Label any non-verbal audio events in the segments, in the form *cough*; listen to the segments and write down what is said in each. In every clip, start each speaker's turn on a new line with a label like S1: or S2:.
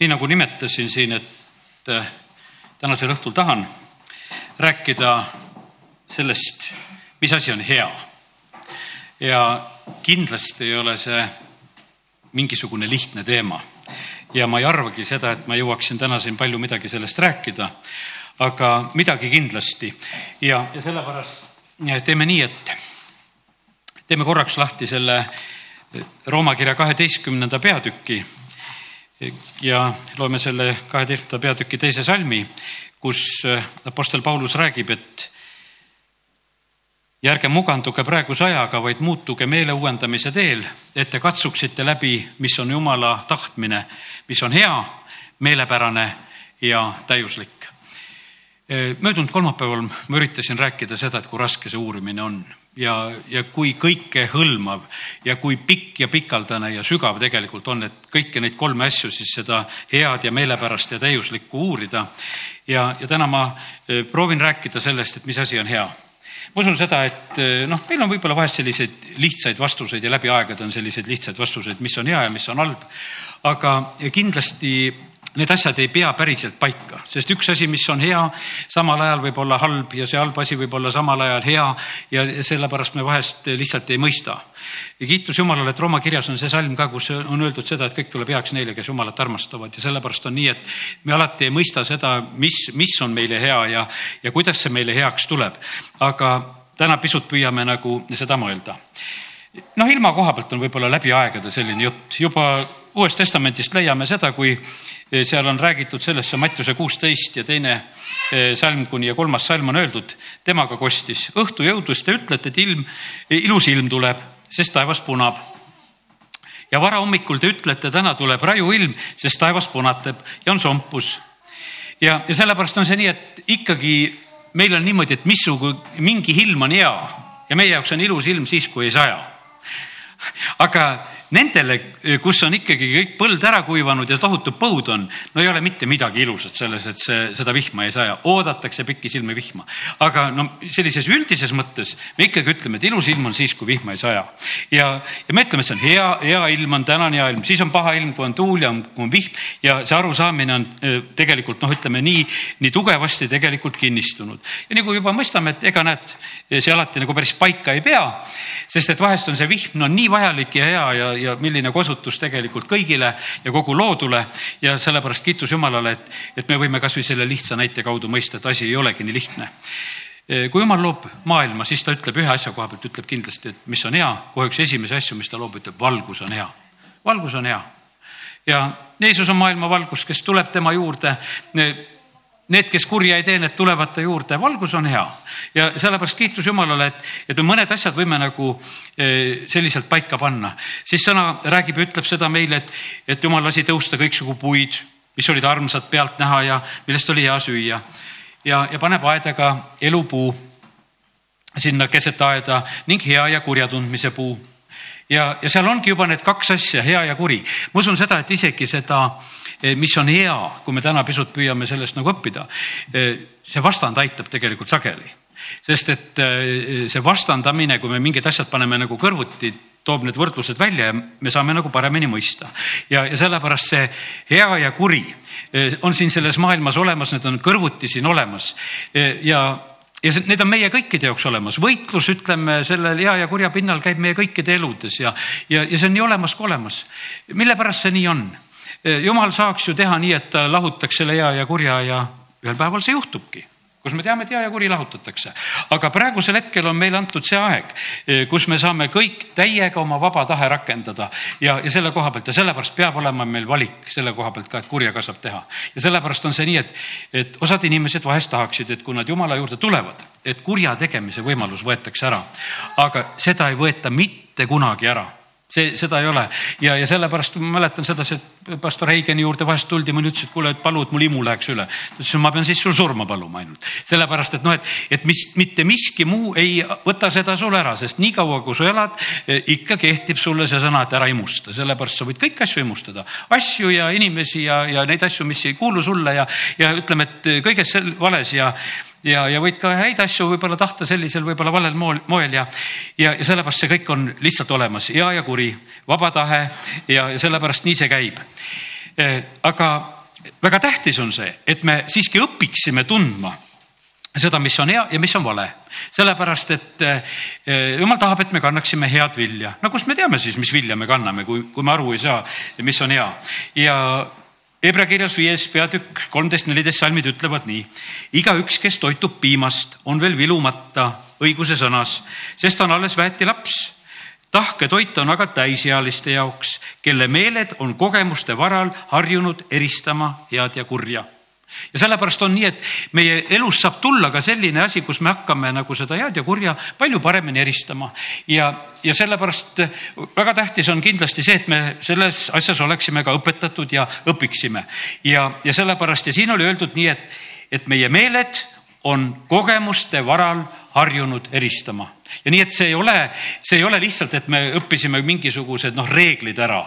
S1: nii nagu nimetasin siin, et äh, tänasel õhtul tahan rääkida sellest, mis asi on hea. ja kindlasti ei ole see mingisugune lihtne teema. ja ma ei arvagi seda, et ma jõuaksin täna siin palju midagi sellest rääkida, aga midagi kindlasti. ja, ja sellepärast teeme nii, et teeme korraks lahti selle Rooma kirja kaheteistkümnenda peatüki ja loeme selle kaheteistkümnenda peatüki teise salmi, kus Apostel Paulus räägib, et ja ärge muganduge praeguse ajaga, vaid muutuge meele uuendamise teel, et te katsuksite läbi, mis on Jumala tahtmine, mis on hea, meelepärane ja täiuslik. möödunud kolmapäeval ma üritasin rääkida seda, et kui raske see uurimine on ja, ja kui kõikehõlmav ja kui pikk ja pikaldane ja sügav tegelikult on, et kõiki neid kolme asju, siis seda head ja meelepärast ja täiuslikku uurida. ja, ja täna ma proovin rääkida sellest, et mis asi on hea ma usun seda, et eh, noh, meil on võib-olla vahest selliseid lihtsaid vastuseid ja läbi aegade on selliseid lihtsaid vastuseid, mis on hea ja mis on halb. aga kindlasti need asjad ei pea päriselt paika, sest üks asi, mis on hea, samal ajal võib olla halb ja see halb asi võib olla samal ajal hea ja sellepärast me vahest lihtsalt ei mõista. ja kiitus Jumalale, et Rooma kirjas on see salm ka, kus on öeldud seda, et kõik tuleb heaks neile, kes Jumalat armastavad ja sellepärast on nii, et me alati ei mõista seda, mis, mis on meile hea ja, ja kuidas see meile heaks tuleb. aga täna pisut püüame nagu seda mõelda noh, ilma koha pealt on võib-olla läbi aegade selline jutt, juba Uuest Testamendist leiame seda, kui seal on räägitud sellest, see Mattiuse kuusteist ja teine salm kuni ja kolmas salm on öeldud, temaga kostis. õhtu jõudus te ütlete, et ilm, ilus ilm tuleb, sest taevas punab. ja varahommikul te ütlete, täna tuleb raju ilm, sest taevas punatab ja on sompus. ja, ja sellepärast on see nii, et ikkagi meil on niimoodi, et missugune, mingi ilm on hea ja meie jaoks on ilus ilm siis, kui ei saja. aga Nendele, kus on ikkagi kõik põld ära kuivanud ja tohutu põud on, no ei ole mitte midagi ilusat selles, et see, seda vihma ei saja, oodatakse pikisilmi vihma. aga no sellises üldises mõttes me ikkagi ütleme, et ilus ilm on siis, kui vihma ei saja. ja, ja me ütleme, et see on hea, hea ilm on tänane hea ilm, siis on paha ilm, kui on tuul ja kui on vihm ja see arusaamine on äh, tegelikult noh, ütleme nii, nii tugevasti tegelikult kinnistunud. ja nagu juba mõistame, et ega näed, see alati nagu päris paika ei pea, sest et vahest on see vihm no nii vajalik ja hea ja ja milline kosutus tegelikult kõigile ja kogu loodule. ja sellepärast kiitus Jumalale, et, et me võime kasvõi selle lihtsa näite kaudu mõista, et asi ei olegi nii lihtne kui jumal loob maailma, siis ta ütleb ühe asja koha pealt, ütleb kindlasti, et mis on hea, kohe üks esimesi asju, mis ta loob, ütleb valgus on hea. valgus on hea. ja Jeesus on maailma valgus, kes tuleb tema juurde Need, kes kurja ei tee, need tulevad ta juurde, valgus on hea ja sellepärast kiitus Jumalale, et, et mõned asjad võime nagu eh, selliselt paika panna. siis sõna räägib ja ütleb seda meile, et, et Jumal lasi tõusta kõiksugu puid, mis olid armsad pealtnäha ja millest oli hea süüa. ja, ja paneb aedaga elupuu sinna keset aeda ning hea ja kurja tundmise puu. ja, ja seal ongi juba need kaks asja, hea ja kuri. ma usun seda, et isegi seda Eh, mis on hea, kui me täna pisut püüame sellest nagu õppida. Eh, see vastand aitab tegelikult sageli, sest et eh, see vastandamine, kui me mingid asjad paneme nagu kõrvuti, toob need võrdlused välja ja me saame nagu paremini mõista. ja, ja sellepärast see hea ja kuri on siin selles maailmas olemas, need on kõrvuti siin olemas ja ja see, need on meie kõikide jaoks olemas, võitlus, ütleme, sellel hea ja kurja pinnal käib meie kõikide eludes ja, ja, ja see on nii olemas kui olemas. mille pärast see nii on? Eh, jumal saaks ju teha nii, et ta lahutaks selle hea ja kurja ja ühel päeval see juhtubki kus me teame, et hea ja kuri lahutatakse. aga praegusel hetkel on meile antud see aeg, eh, kus me saame kõik täiega oma vaba tahe rakendada ja, ja selle koha pealt ja sellepärast peab olema meil valik selle koha pealt ka, et kurjaga saab teha. ja sellepärast on see nii, et, et osad inimesed vahest tahaksid, et kui nad jumala juurde tulevad, et kurja tegemise võimalus võetakse ära. aga seda ei võeta mitte kunagi ära see, seda ei ole. Ja, ja sellepärast ma mäletan sedasi, et pastor Heigeni juurde vahest tuldi, mõni ütles, et kuule, et palu, et mul imu läheks üle. ta ütles, ma pean siis sul surma paluma ainult, sellepärast et noh, et, et mis, mitte miski muu ei võta seda sul ära, sest niikaua kui sa elad, e, ikka kehtib sulle see sõna, et ära imusta, sellepärast sa võid kõiki asju imustada, asju ja inimesi ja, ja neid asju, mis ei kuulu sulle ja, ja ütleme, et kõiges vales ja ja, ja võid ka häid asju võib-olla tahta sellisel võib-olla valel moel, moel ja, ja, ja sellepärast see kõik on lihtsalt olemas, hea ja kuri, vaba tahe ja, ja sellepärast nii see käib. aga väga tähtis on see, et me siiski õpiksime tundma seda, mis on hea ja mis on vale. sellepärast, et jumal tahab, et me kannaksime head vilja. no kust me teame siis, mis vilja me kanname, kui, kui me aru ei saa, mis on hea. ja Hebra kirjas viies peatükk kolmteist, neliteist salmid ütlevad nii. igaüks, kes toitub piimast, on veel vilumata õiguse sõnas, sest on alles väeti laps. tahke toit on aga täisealiste jaoks, kelle meeled on kogemuste varal harjunud eristama head ja kurja ja sellepärast on nii, et meie elus saab tulla ka selline asi, kus me hakkame nagu seda head ja kurja palju paremini eristama. ja, ja sellepärast väga tähtis on kindlasti see, et me selles asjas oleksime ka õpetatud ja õpiksime. ja, ja sellepärast ja siin oli öeldud nii, et, et meie meeled on kogemuste varal harjunud eristama. ja nii, et see ei ole, see ei ole lihtsalt, et me õppisime mingisugused noh, reeglid ära,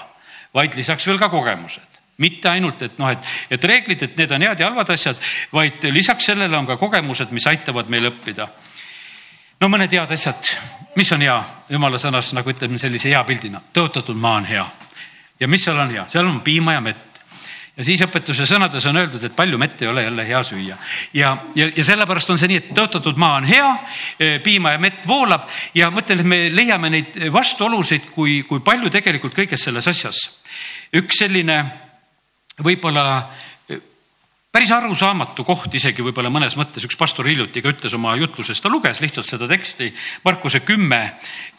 S1: vaid lisaks veel ka kogemused mitte ainult, et noh, et, et reeglid, et need on head ja halvad asjad, vaid lisaks sellele on ka kogemused, mis aitavad meil õppida. no mõned head asjad, mis on hea, jumala sõnas nagu ütleme sellise hea pildina, tõotatud maa on hea. ja mis seal on hea, seal on piima ja mett ja siis õpetuse sõnades on öeldud, et palju mett ei ole jälle hea süüa. ja, ja, ja sellepärast on see nii, et tõotatud maa on hea, piima ja mett voolab ja mõtlen, et me leiame neid vastuolusid, kui, kui palju tegelikult kõiges selles asjas. üks selline võib-olla eh, päris arusaamatu koht isegi võib-olla mõnes mõttes, üks pastor hiljuti ka ütles oma jutluses, ta luges lihtsalt seda teksti, Markuse kümme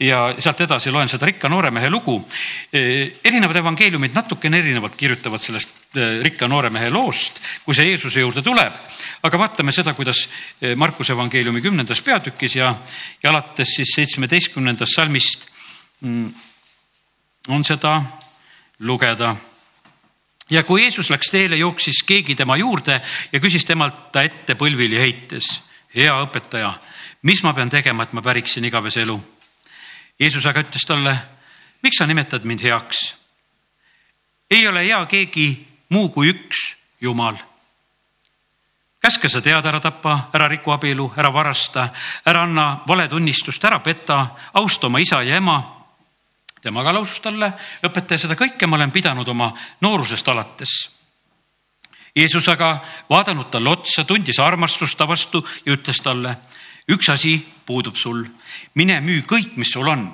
S1: ja sealt edasi loen seda rikka nooremehe lugu. Eh, erinevad evangeeliumid natukene erinevalt kirjutavad sellest eh, rikka nooremehe loost, kui see Jeesuse juurde tuleb. aga vaatame seda, kuidas Markuse evangeeliumi kümnendas peatükis ja, ja alates siis seitsmeteistkümnendast salmist mm, on seda lugeda ja kui Jeesus läks teele, jooksis keegi tema juurde ja küsis temalt ta ette põlvili heites. hea õpetaja, mis ma pean tegema, et ma päriksin igavese elu? Jeesus aga ütles talle, miks sa nimetad mind heaks? ei ole hea keegi muu kui üks Jumal. käske sa teada, ära tapa, ära riku abielu, ära varasta, ära anna valetunnistust, ära peta, austa oma isa ja ema temaga lausus talle, õpetaja, seda kõike ma olen pidanud oma noorusest alates. Jeesus aga vaadanud talle otsa, tundis armastust ta vastu ja ütles talle, üks asi puudub sul, mine müü kõik, mis sul on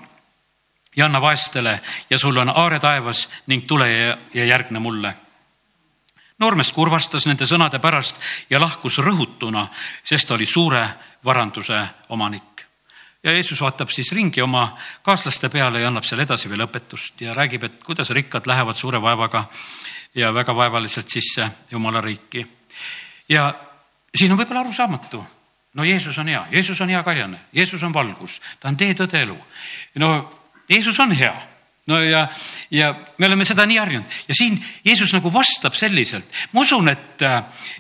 S1: ja anna vaestele ja sul on aare taevas ning tule ja, ja järgne mulle. noormees kurvastas nende sõnade pärast ja lahkus rõhutuna, sest ta oli suure varanduse omanik ja Jeesus vaatab siis ringi oma kaaslaste peale ja annab seal edasi veel õpetust ja räägib, et kuidas rikkad lähevad suure vaevaga ja väga vaevaliselt sisse Jumala riiki. ja siin on võib-olla arusaamatu. no Jeesus on hea, Jeesus on hea karjane, Jeesus on valgus, ta on tee, tõde, elu. no Jeesus on hea no ja, ja me oleme seda nii harjunud ja siin Jeesus nagu vastab selliselt. ma usun, et,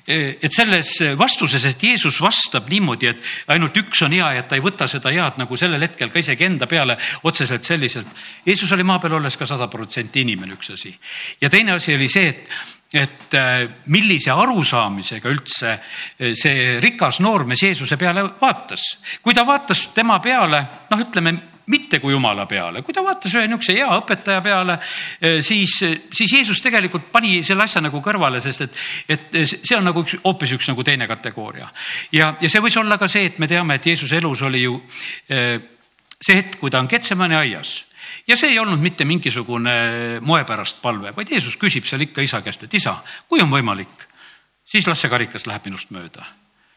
S1: et selles vastuses, et Jeesus vastab niimoodi, et ainult üks on hea ja ta ei võta seda head nagu sellel hetkel ka isegi enda peale otseselt selliselt. Jeesus oli maa peal olles ka sada protsenti inimene, üks asi. ja teine asi oli see, et et millise arusaamisega üldse see rikas noormees Jeesuse peale vaatas. kui ta vaatas tema peale, noh, ütleme mitte kui jumala peale. kui ta vaatas ühe niisuguse hea õpetaja peale, eh, siis, siis Jeesus tegelikult pani selle asja nagu kõrvale, sest et, et see on nagu üks, hoopis üks nagu teine kategooria. ja, ja see võis olla ka see, et me teame, et Jeesuse elus oli ju eh, see hetk, kui ta on Getsemani aias ja see ei olnud mitte mingisugune moe pärast palve, vaid Jeesus küsib seal ikka isa käest, et isa, kui on võimalik, siis las see karikas läheb minust mööda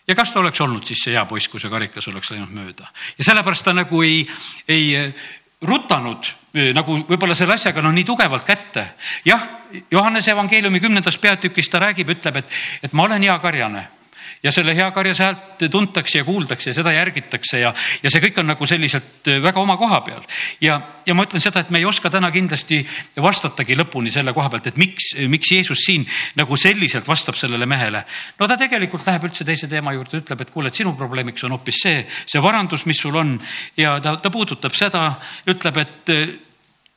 S1: ja kas ta oleks olnud siis see hea poiss, kui see karikas oleks läinud mööda ja sellepärast ta nagu ei, ei eh, rutanud eh, nagu võib-olla selle asjaga noh, nii tugevalt kätte. jah, Johannese evangeeliumi kümnendas peatükis ta räägib, ütleb, et, et ma olen hea karjane ja selle hea karjase häält tuntakse ja kuuldakse ja seda järgitakse ja, ja see kõik on nagu selliselt äh, väga oma koha peal. ja, ja ma ütlen seda, et me ei oska täna kindlasti vastatagi lõpuni selle koha pealt, et miks, miks Jeesus siin nagu selliselt vastab sellele mehele. no ta tegelikult läheb üldse teise teema juurde, ütleb, et kuule, et sinu probleemiks on hoopis see, see varandus, mis sul on ja ta, ta puudutab seda, ütleb, et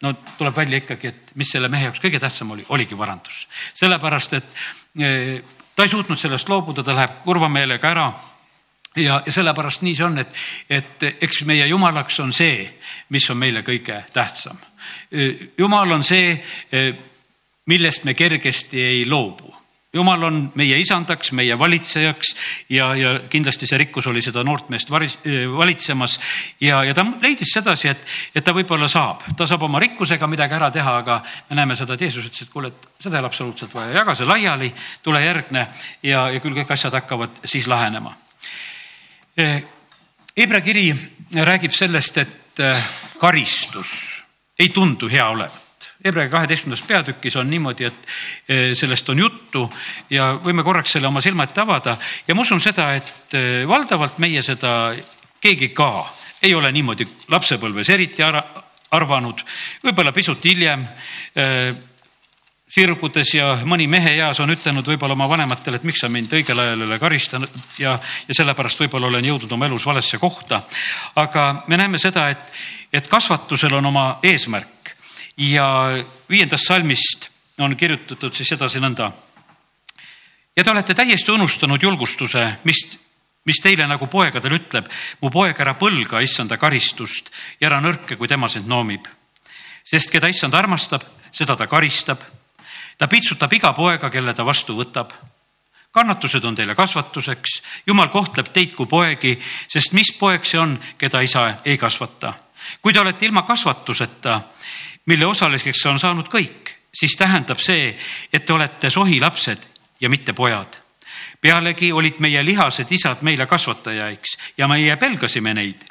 S1: no tuleb välja ikkagi, et mis selle mehe jaoks kõige tähtsam oli, oligi varandus. sellepärast, et ta ei suutnud sellest loobuda, ta läheb kurva meelega ära ja, ja sellepärast nii see on, et, et eks meie jumalaks on see, mis on meile kõige tähtsam. jumal on see, millest me kergesti ei loobu jumal on meie isandaks, meie valitsejaks ja, ja kindlasti see rikkus oli seda noort meest varis, valitsemas. ja, ja ta leidis sedasi, et, et ta võib-olla saab, ta saab oma rikkusega midagi ära teha, aga me näeme seda, et Jeesus ütles, et kuule, et seda ei ole absoluutselt vaja, jaga see laiali, tule järgne ja, ja küll kõik asjad hakkavad siis lahenema. Hebra kiri räägib sellest, et karistus ei tundu hea olevat Hebra kaheteistkümnendas peatükis on niimoodi, et eh, sellest on juttu ja võime korraks selle oma silma ette avada. Ja ma usun seda, et eh, valdavalt meie seda, keegi ka ei ole niimoodi lapsepõlves eriti arvanud, võib-olla pisut hiljem eh, sirgudes ja mõni mehe eas on ütelnud võib-olla oma vanematele, et miks sa mind õigel ajal ei ole karistanud ja, ja sellepärast võib-olla olen jõudnud oma elus valesse kohta. aga me näeme seda, et, et kasvatusel on oma eesmärk ja viiendast salmist on kirjutatud siis edasi nõnda. ja te olete täiesti unustanud julgustuse, mis, mis teile nagu poegadel ütleb, mu poeg, ära põlga issanda karistust ja ära nõrke, kui tema sind noomib. sest keda issand armastab, seda ta karistab. ta pitsutab iga poega, kelle ta vastu võtab kannatused on teile kasvatuseks, jumal kohtleb teid kui poegi, sest mis poeg see on, keda isa ei kasvata. kui te olete ilma kasvatuseta, mille osaliseks on saanud kõik, siis tähendab see, et te olete sohilapsed ja mitte pojad. pealegi olid meie lihased isad meile kasvatajaiks ja meie pelgasime neid.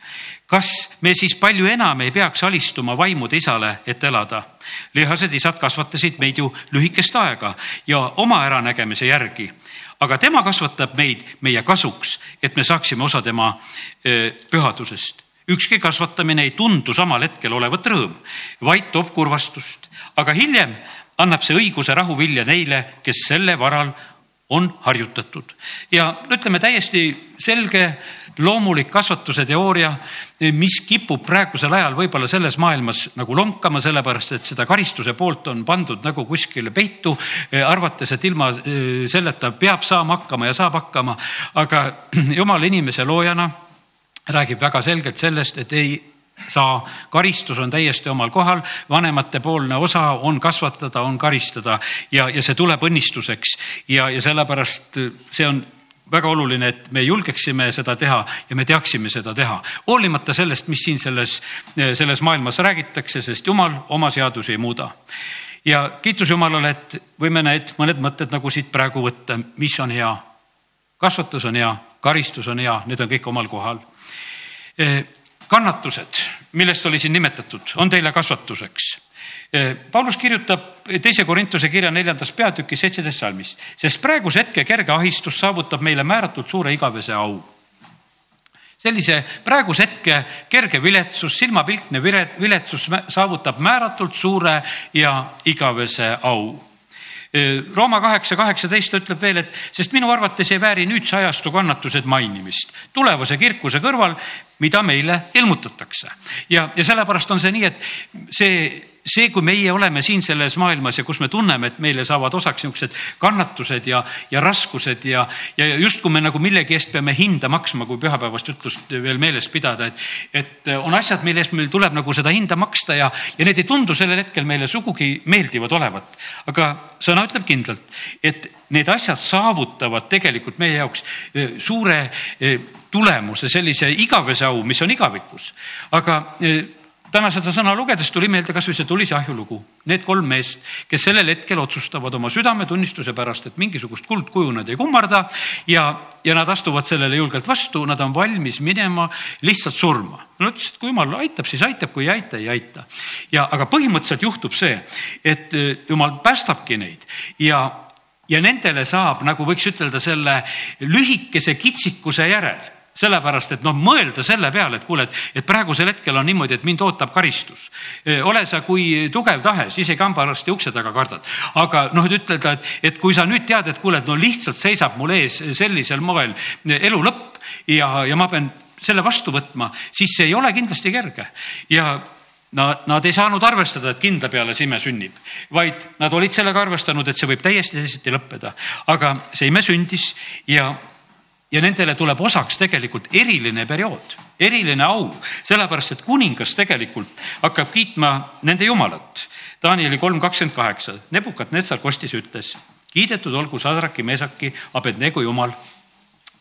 S1: kas me siis palju enam ei peaks alistuma vaimude isale, et elada? lihased isad kasvatasid meid ju lühikest aega ja oma äranägemise järgi aga tema kasvatab meid meie kasuks, et me saaksime osa tema pühadusest ükski kasvatamine ei tundu samal hetkel olevat rõõm, vaid toob kurvastust, aga hiljem annab see õiguse rahuvilja neile, kes selle varal on harjutatud. ja ütleme täiesti selge loomulik kasvatuse teooria, mis kipub praegusel ajal võib-olla selles maailmas nagu lonkama, sellepärast et seda karistuse poolt on pandud nagu kuskile peitu, arvates, et ilma eh, selleta peab saama hakkama ja saab hakkama. aga *clears throat* jumala inimese loojana räägib väga selgelt sellest, et ei saa, karistus on täiesti omal kohal, vanematepoolne osa on kasvatada, on karistada. Ja, ja see tuleb õnnistuseks. Ja, ja sellepärast see on väga oluline, et me julgeksime seda teha ja me teaksime seda teha, hoolimata sellest, mis siin selles, selles maailmas räägitakse, sest jumal oma seadusi ei muuda. ja kiitus Jumalale, et võime need mõned mõtted nagu siit praegu võtta, mis on hea. kasvatus on hea, karistus on hea, need on kõik omal kohal kannatused, millest oli siin nimetatud, on teile kasvatuseks. Paulus kirjutab teise Korintuse kirja neljandas peatükis seitseteist salmist, sest praeguse hetke kerge ahistus saavutab meile määratult suure igavese au. Sellise praeguse hetke kerge viletsus, silmapilkne viletsus saavutab määratult suure ja igavese au Rooma kaheksa, kaheksateist ütleb veel, et sest minu arvates ei vääri nüüdse ajastu kannatused mainimist tulevase kirkuse kõrval, mida meile ilmutatakse. ja, ja sellepärast on see nii, et see see, kui meie oleme siin selles maailmas ja kus me tunneme, et meile saavad osaks niisugused kannatused ja, ja raskused ja, ja justkui me nagu millegi eest peame hinda maksma, kui pühapäevast ütlust veel meeles pidada, et, et on asjad, mille eest meil tuleb nagu seda hinda maksta ja, ja need ei tundu sellel hetkel meile sugugi meeldivad olevat. aga sõna ütleb kindlalt, et need asjad saavutavad tegelikult meie jaoks eh, suure eh, tulemuse, sellise igavese au, mis on igavikus. aga täna seda sõna lugedes tuli meelde kasvõi see tulise ahju lugu. Need kolm meest, kes sellel hetkel otsustavad oma südametunnistuse pärast, et mingisugust kuldkuju nad ei kummarda ja, ja nad astuvad sellele julgelt vastu, nad on valmis minema lihtsalt surma. no ütles, et kui jumal aitab, siis aitab, kui ei aita, ei aita. ja, aga põhimõtteliselt juhtub see, et eh, jumal päästabki neid ja ja nendele saab, nagu võiks ütelda, selle lühikese kitsikuse järel sellepärast, et noh, mõelda selle peale, et kuule, et, et praegusel hetkel on niimoodi, et mind ootab karistus. ole sa kui tugev tahes, isegi hambaarsti ukse taga kardad. aga noh, et ütelda, et, et kui sa nüüd tead, et kuule, et no lihtsalt seisab mul ees sellisel moel elu lõpp ja, ja ma pean selle vastu võtma, siis see ei ole kindlasti kerge ja Nad, nad ei saanud arvestada, et kindla peale see ime sünnib, vaid nad olid sellega arvestanud, et see võib täiesti teisiti lõppeda. aga see ime sündis ja ja nendele tuleb osaks tegelikult eriline periood, eriline au, sellepärast et kuningas tegelikult hakkab kiitma nende jumalat. Danieli kolm kakskümmend kaheksa, Nebukat-Netsar kostis, ütles, kiidetud olgu Sadraki, Mesaki, Abednego jumal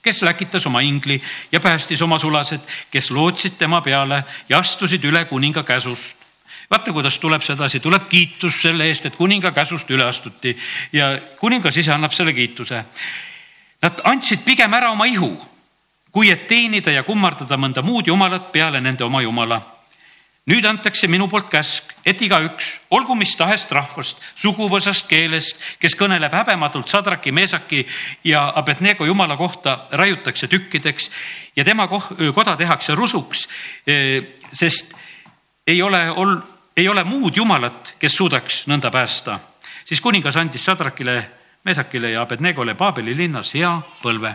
S1: kes läkitas oma ingli ja päästis oma sulased, kes lootsid tema peale ja astusid üle kuninga käsust. vaata, kuidas tuleb sedasi, tuleb kiitus selle eest, et kuninga käsust üle astuti ja kuningas ise annab selle kiituse. Nad andsid pigem ära oma ihu, kui et teenida ja kummardada mõnda muud jumalat peale nende oma jumala nüüd antakse minu poolt käsk, et igaüks, olgu mis tahes rahvast, suguvõsast, keelest, kes kõneleb häbematult Sadraki, Meesaki ja Abednego jumala kohta, raiutakse tükkideks ja tema koda tehakse rusuks. E, sest ei ole, ei ole muud jumalat, kes suudaks nõnda päästa. siis kuningas andis Sadrakile, Meesakile ja Abednegole Paabeli linnas hea põlve.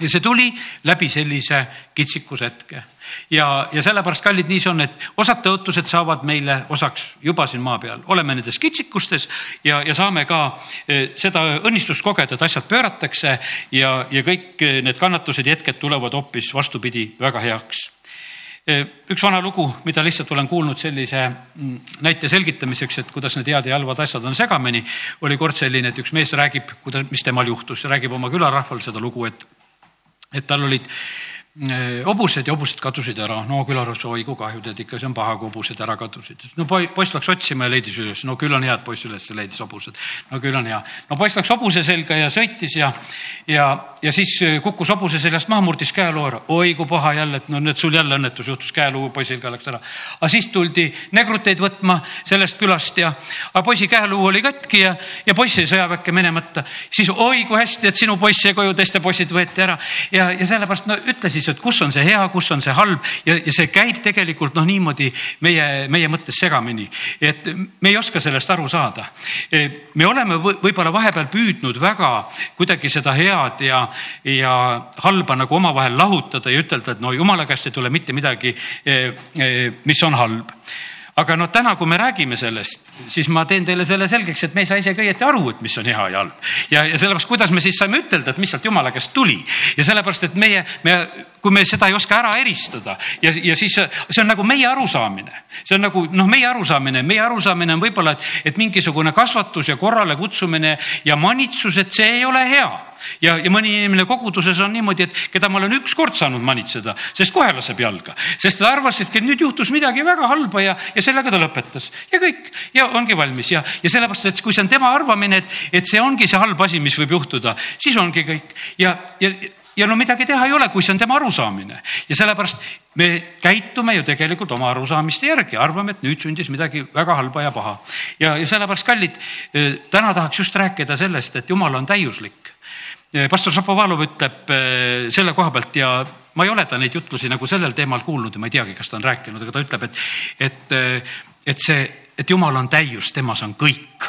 S1: Ja see tuli läbi sellise kitsikuse hetke ja, ja sellepärast, kallid, nii see on, et osad tõotused saavad meile osaks juba siin maa peal, oleme nendes kitsikustes ja, ja saame ka eh, seda õnnistust kogeda, et asjad pööratakse ja, ja kõik need kannatused ja hetked tulevad hoopis vastupidi väga heaks üks vana lugu, mida lihtsalt olen kuulnud sellise mm, näite selgitamiseks, et kuidas need head ja halvad asjad on segamini, oli kord selline, et üks mees räägib, kuidas, mis temal juhtus, räägib oma külarahval seda lugu, et et tal olid hobused ja hobused kadusid ära, no külarahvas, oi kui kahju, tead ikka, see on paha, kui hobused ära kadusid. no poiss läks otsima ja leidis üles, no küll on hea, et poiss üles leidis hobused. no küll on hea. no poiss läks hobuse selga ja sõitis ja, ja, ja siis äh, kukkus hobuse seljast maha, murdis käeluu ära. oi kui paha jälle, et no nüüd sul jälle õnnetus juhtus, käeluu poisil ka läks ära. aga siis tuldi negruteid võtma sellest külast ja, aga poisi käeluu oli katki ja, ja poiss jäi sõjaväkke minemata. siis oi kui hästi, et sinu poiss jäi koju, teiste poisid võeti ära ja, ja sellepärast no ütle siis et kus on see hea, kus on see halb. Ja, ja see käib tegelikult noh, niimoodi meie, meie mõttes segamini, et me ei oska sellest aru saada. me oleme võib-olla vahepeal püüdnud väga kuidagi seda head ja, ja halba nagu omavahel lahutada ja ütelda, et no jumala käest ei tule mitte midagi, eh, eh, mis on halb aga noh, täna, kui me räägime sellest, siis ma teen teile selle selgeks, et me ei saa isegi õieti aru, et mis on hea ja halb. ja, ja sellepärast, kuidas me siis saime ütelda, et mis sealt jumala käest tuli. Ja sellepärast, et meie, me, kui me seda ei oska ära eristada ja, ja siis see on nagu meie arusaamine, see on nagu noh, meie arusaamine, meie arusaamine on võib-olla, et, et mingisugune kasvatus ja korrale kutsumine ja manitsus, et see ei ole hea ja, ja mõni inimene koguduses on niimoodi, et keda ma olen ükskord saanud manitseda, sest kohe laseb jalga, sest ta arvas, et nüüd juhtus midagi väga halba ja, ja sellega ta lõpetas. Ja kõik. Ja ongi valmis. Ja, ja sellepärast, et kui see on tema arvamine, et, et see ongi see halb asi, mis võib juhtuda, siis ongi kõik. Ja, ja ja no midagi teha ei ole, kui see on tema arusaamine. Ja sellepärast me käitume ju tegelikult oma arusaamiste järgi, arvame, et nüüd sündis midagi väga halba ja paha. ja, ja sellepärast, kallid, täna tahaks just rääkida sellest, et jumal on täiuslik pastor Šapovalov ütleb eh, selle koha pealt ja ma ei ole ta neid jutlusi nagu sellel teemal kuulnud ja ma ei teagi, kas ta on rääkinud, aga ta ütleb, et, et, eh, et see, et jumal on täius, temas on kõik.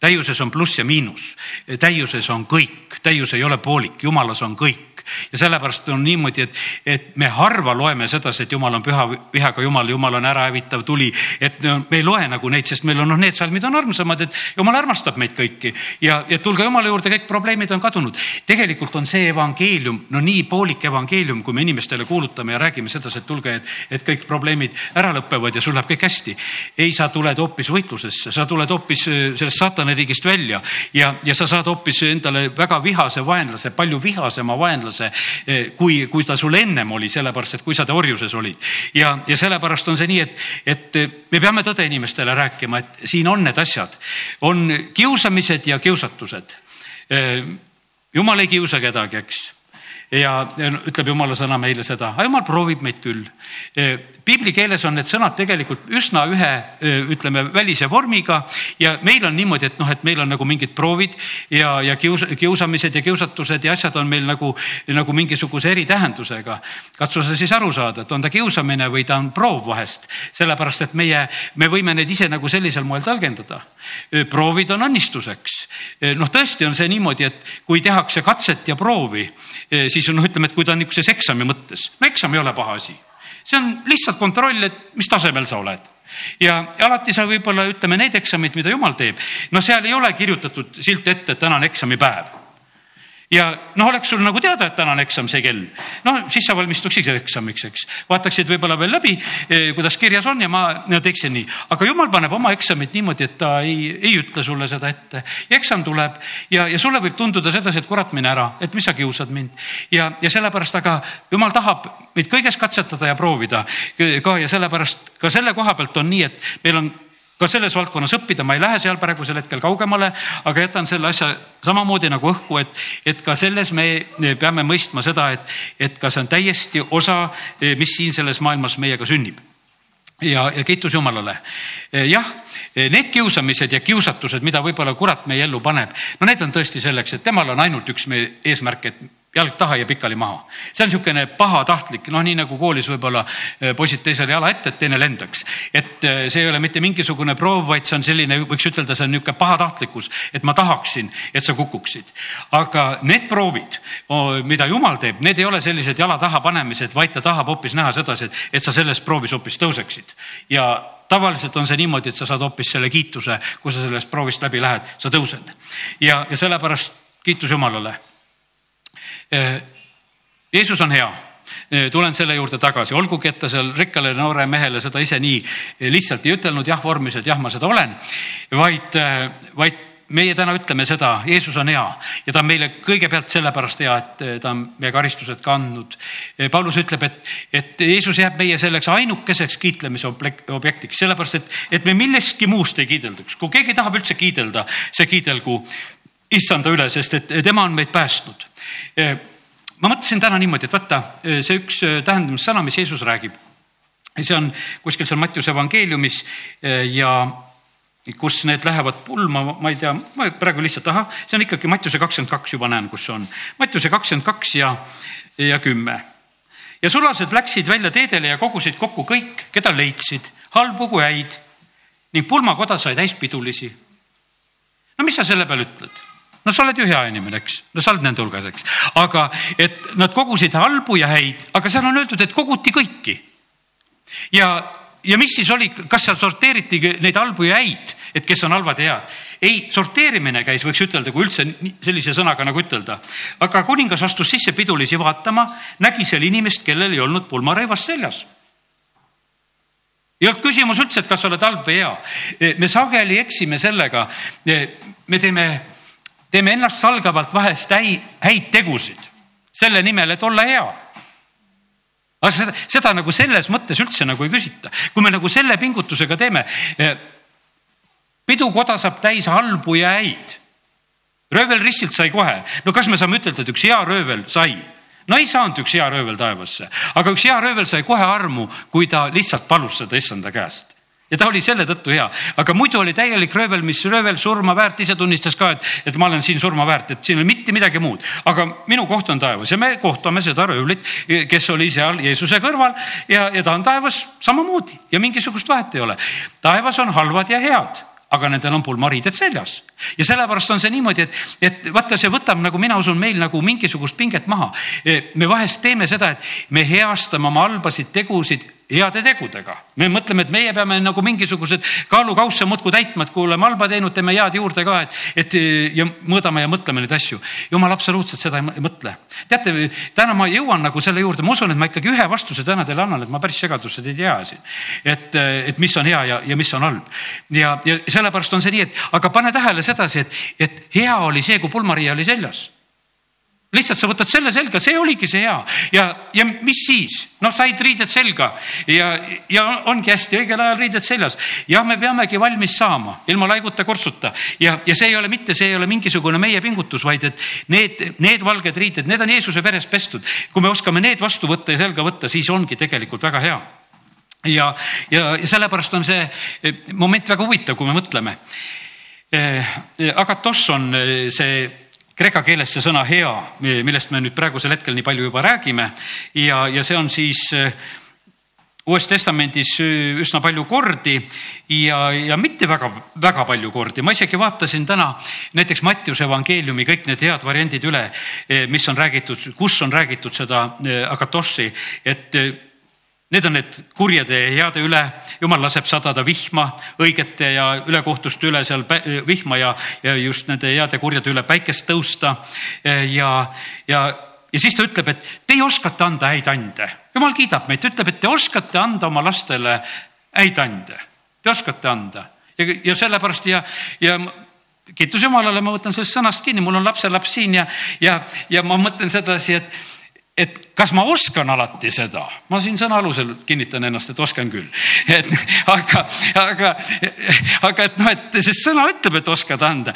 S1: täiuses on pluss ja miinus, täiuses on kõik, täius ei ole poolik, jumalas on kõik kõik. ja sellepärast on niimoodi, et, et me harva loeme sedasi, et jumal on püha vihaga jumal, jumal on ärahävitav tuli. et me ei loe nagu neid, sest meil on noh, need salmid on armsamad, et jumal armastab meid kõiki ja, ja tulge jumala juurde, kõik probleemid on kadunud. tegelikult on see evangeelium, no nii poolik evangeelium, kui me inimestele kuulutame ja räägime sedasi, et tulge, et, et kõik probleemid ära lõpevad ja sul läheb kõik hästi. ei, sa tuled hoopis võitlusesse, sa tuled hoopis äh, sellest saatanariigist välja ja, ja sa saad hoopis endale väga vihase vaenlase, palju vihasema vaenlase see, eh, kui, kui ta sul ennem oli, sellepärast et kui sa ta orjuses olid. ja, ja sellepärast on see nii, et, et me peame tõde inimestele rääkima, et siin on need asjad, on kiusamised ja kiusatused. Eh, jumal ei kiusa kedagi, eks ja ütleb jumala sõna meile seda, aga jumal proovib meid küll. E, piibli keeles on need sõnad tegelikult üsna ühe, e, ütleme, välise vormiga ja meil on niimoodi, et noh, et meil on nagu mingid proovid ja, ja kius, kiusamised ja kiusatused ja asjad on meil nagu, nagu mingisuguse eritähendusega. katsu sa siis aru saada, et on ta kiusamine või ta on proov vahest, sellepärast et meie, me võime neid ise nagu sellisel moel tõlgendada. E, proovid on õnnistuseks. noh, tõesti on see niimoodi, et kui tehakse katset ja proovi, siis siis noh, ütleme, et kui ta on niisuguses eksami mõttes, no eksam ei ole paha asi. see on lihtsalt kontroll, et mis tasemel sa oled ja alati sa võib-olla ütleme, need eksamid, mida jumal teeb, no seal ei ole kirjutatud silt ette, et täna on eksamipäev ja noh, oleks sul nagu teada, et täna on eksam, see kell, no siis sa valmistuksid eksamiks, eks. vaataksid võib-olla veel läbi, kuidas kirjas on ja ma teeksin nii. aga jumal paneb oma eksamit niimoodi, et ta ei, ei ütle sulle seda ette. ja eksam tuleb ja, ja sulle võib tunduda sedasi, et kurat, mine ära, et mis sa kiusad mind. ja, ja sellepärast, aga jumal tahab meid kõiges katsetada ja proovida ka ja sellepärast ka selle koha pealt on nii, et meil on ka selles valdkonnas õppida, ma ei lähe seal praegusel hetkel kaugemale, aga jätan selle asja samamoodi nagu õhku, et, et ka selles me peame mõistma seda, et, et ka see on täiesti osa, mis siin selles maailmas meiega sünnib ja, ja kiitus Jumalale. jah, need kiusamised ja kiusatused, mida võib-olla kurat meie ellu paneb, no need on tõesti selleks, et temal on ainult üks meie eesmärk, et jalg taha ja pikali maha. see on niisugune pahatahtlik, noh, nii nagu koolis võib-olla eh, poisid teisele jala ette, et teine lendaks. et eh, see ei ole mitte mingisugune proov, vaid see on selline, võiks ütelda, see on niisugune pahatahtlikkus, et ma tahaksin, et sa kukuksid. aga need proovid, mida jumal teeb, need ei ole sellised jala taha panemised, vaid ta tahab hoopis näha sedasi, et, et sa selles proovis hoopis tõuseksid ja tavaliselt on see niimoodi, et sa saad hoopis selle kiituse, kui sa sellest proovist läbi lähed, sa tõused. ja, ja sellepärast kiitus Jumalale Jeesus on hea tulen selle juurde tagasi, olgugi et ta seal rikkale noore mehele seda ise nii lihtsalt ei ütelnud jah vormis, et jah, ma seda olen, vaid, vaid meie täna ütleme seda, Jeesus on hea ja ta on meile kõigepealt sellepärast hea, et ta on meie karistused kandnud. Paulus ütleb, et, et Jeesus jääb meie selleks ainukeseks kiitlemise objektiks, sellepärast et, et me millestki muust ei kiidelduks. kui keegi tahab üldse kiidelda, see kiidelgu issanda üle, sest et tema on meid päästnud ma mõtlesin täna niimoodi, et vaata see üks tähendamissõna, mis Jeesus räägib, see on kuskil seal Mattiuse evangeeliumis ja kus need lähevad pulma, ma ei tea, ma praegu lihtsalt, ahah, see on ikkagi Mattiuse kakskümmend kaks juba näen, kus see on. Mattiuse kakskümmend kaks ja, ja kümme. ja sulased läksid välja teedele ja kogusid kokku kõik, keda leidsid, halbu kui häid ning pulmakoda sai täis pidulisi. no mis sa selle peale ütled? No sa oled ju hea inimene, eks, no sa oled nende hulgas, eks, aga et nad kogusid halbu ja häid, aga seal on öeldud, et koguti kõiki. ja, ja mis siis oli, kas seal sorteeriti neid halbu ja häid, et kes on halvad ja head? ei, sorteerimine käis, võiks ütelda, kui üldse sellise sõnaga nagu ütelda. aga kuningas astus sisse pidulisi vaatama, nägi seal inimest, kellel ei olnud pulmarõivas seljas ei olnud küsimus üldse, et kas sa oled halb või hea. me sageli eksime sellega, me teeme teeme ennast salgavalt vahest häid, häid tegusid selle nimel, et olla hea. aga seda, seda nagu selles mõttes üldse nagu ei küsita, kui me nagu selle pingutusega teeme. Eh, pidukoda saab täis halbu ja häid. röövel ristilt sai kohe, no kas me saame ütelda, et üks hea röövel sai? no ei saanud üks hea röövel taevasse, aga üks hea röövel sai kohe armu, kui ta lihtsalt palus seda issanda käest ja ta oli selle tõttu hea, aga muidu oli täielik röövel, mis röövel surma väärt, ise tunnistas ka, et, et ma olen siin surma väärt, et siin ei ole mitte midagi muud. aga minu koht on taevas ja me kohtame seda röövlit, kes oli seal Jeesuse kõrval ja, ja ta on taevas samamoodi ja mingisugust vahet ei ole. taevas on halvad ja head aga nendel on pulmariided seljas ja sellepärast on see niimoodi, et, et vaata, see võtab nagu mina usun meil nagu mingisugust pinget maha. me vahest teeme seda, et me heastame oma halbasid tegusid heade tegudega. me mõtleme, et meie peame nagu mingisugused kaalukausse muudkui täitma, et kui oleme halba teinud, teeme head juurde ka, et, et ja mõõdame ja mõtleme neid asju. jumal absoluutselt seda ei mõtle. teate, täna ma jõuan nagu selle juurde, ma usun, et ma ikkagi ühe vastuse täna teile annan, et ma päris segadusse teid ei aja siin. et, et mis on hea ja, ja mis on halb. ja, ja sellepärast on see nii, et aga pane tähele sedasi, et, et hea oli see, kui pulmariie oli seljas lihtsalt sa võtad selle selga, see oligi see hea ja, ja mis siis, noh, said riided selga ja, ja ongi hästi õigel ajal riided seljas. jah, me peamegi valmis saama ilma laiguta kortsuta ja, ja see ei ole mitte, see ei ole mingisugune meie pingutus, vaid et need, need valged riided, need on Jeesuse veres pestud. kui me oskame need vastu võtta ja selga võtta, siis ongi tegelikult väga hea ja, ja, ja sellepärast on see moment väga huvitav, kui me mõtleme. Eh, agatos on eh, see kreeka keeles see sõna hea, millest me nüüd praegusel hetkel nii palju juba räägime ja, ja see on siis äh, Uues Testamendis üsna palju kordi ja, ja mitte väga, väga palju kordi. ma isegi vaatasin täna näiteks Mattiuse evangeeliumi kõik need head variandid üle, äh, mis on räägitud, kus on räägitud seda agatossi, et Need on need kurjade ja heade üle, jumal laseb sadada vihma õigete ja ülekohtuste üle seal vihma ja, ja just nende heade kurjade üle päikest tõusta. ja, ja, ja siis ta ütleb, et teie oskate anda häid ande. jumal kiidab meid, ütleb, et te oskate anda oma lastele häid ande. Te oskate anda ja, ja sellepärast ja, ja kiitus Jumalale, ma võtan sellest sõnast kinni, mul on lapselaps siin ja, ja, ja ma mõtlen sedasi, et et kas ma oskan alati seda, ma siin sõna alusel kinnitan ennast, et oskan küll. *laughs* et aga, aga, aga et noh, et sest sõna ütleb, et oskad anda.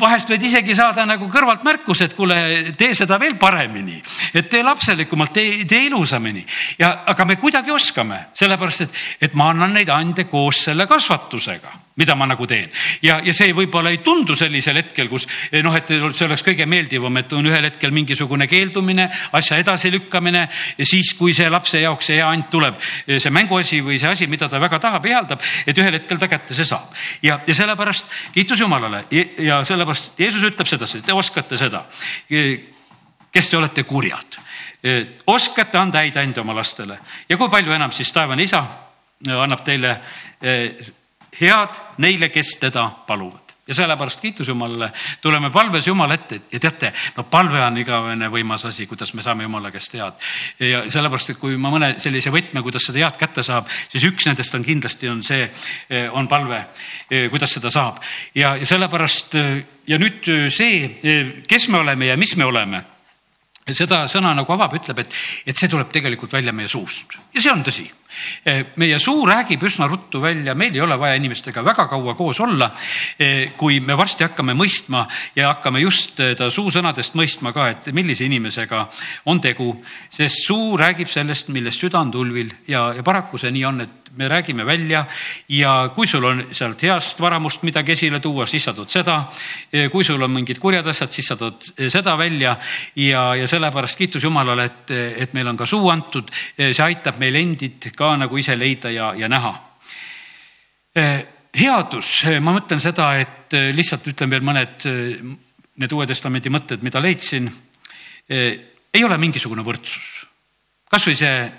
S1: vahest võid isegi saada nagu kõrvalt märkuse, et kuule, tee seda veel paremini, et tee lapselikumalt, tee, tee ilusamini. ja, aga me kuidagi oskame, sellepärast et, et ma annan neid ande koos selle kasvatusega mida ma nagu teen. ja, ja see võib-olla ei tundu sellisel hetkel, kus noh, et see oleks kõige meeldivam, et on ühel hetkel mingisugune keeldumine, asja edasilükkamine ja siis, kui see lapse jaoks see hea and tuleb, see mänguasi või see asi, mida ta väga tahab, ihaldab, et ühel hetkel ta kätte see saab. ja, ja sellepärast kiitus Jumalale ja sellepärast Jeesus ütleb sedasi, te oskate seda. kes te olete kurjad, oskate anda häid ande oma lastele ja kui palju enam siis taevane isa annab teile head neile, kes teda paluvad ja sellepärast kiitus Jumalale, tuleme palves Jumala ette ja teate, no palve on igavene võimas asi, kuidas me saame Jumala käest head. ja sellepärast, et kui ma mõne sellise võtme, kuidas seda head kätte saab, siis üks nendest on kindlasti on see, on palve, kuidas seda saab ja, ja sellepärast ja nüüd see, kes me oleme ja mis me oleme seda sõna nagu avab, ütleb, et, et see tuleb tegelikult välja meie suust ja see on tõsi. Meie suu räägib üsna ruttu välja, meil ei ole vaja inimestega väga kaua koos olla. kui me varsti hakkame mõistma ja hakkame just ta suusõnadest mõistma ka, et millise inimesega on tegu, sest suu räägib sellest, millest süda on tulvil ja, ja paraku see nii on, et me räägime välja ja kui sul on sealt heast varamust midagi esile tuua, siis sa tood seda. kui sul on mingid kurjad asjad, siis sa tood seda välja ja, ja sellepärast kiitus Jumalale, et, et meil on ka suu antud. see aitab meil endid ka nagu ise leida ja, ja näha. headus, ma mõtlen seda, et lihtsalt ütlen veel mõned need Uue Testamendi mõtted, mida leidsin. ei ole mingisugune võrdsus. kasvõi see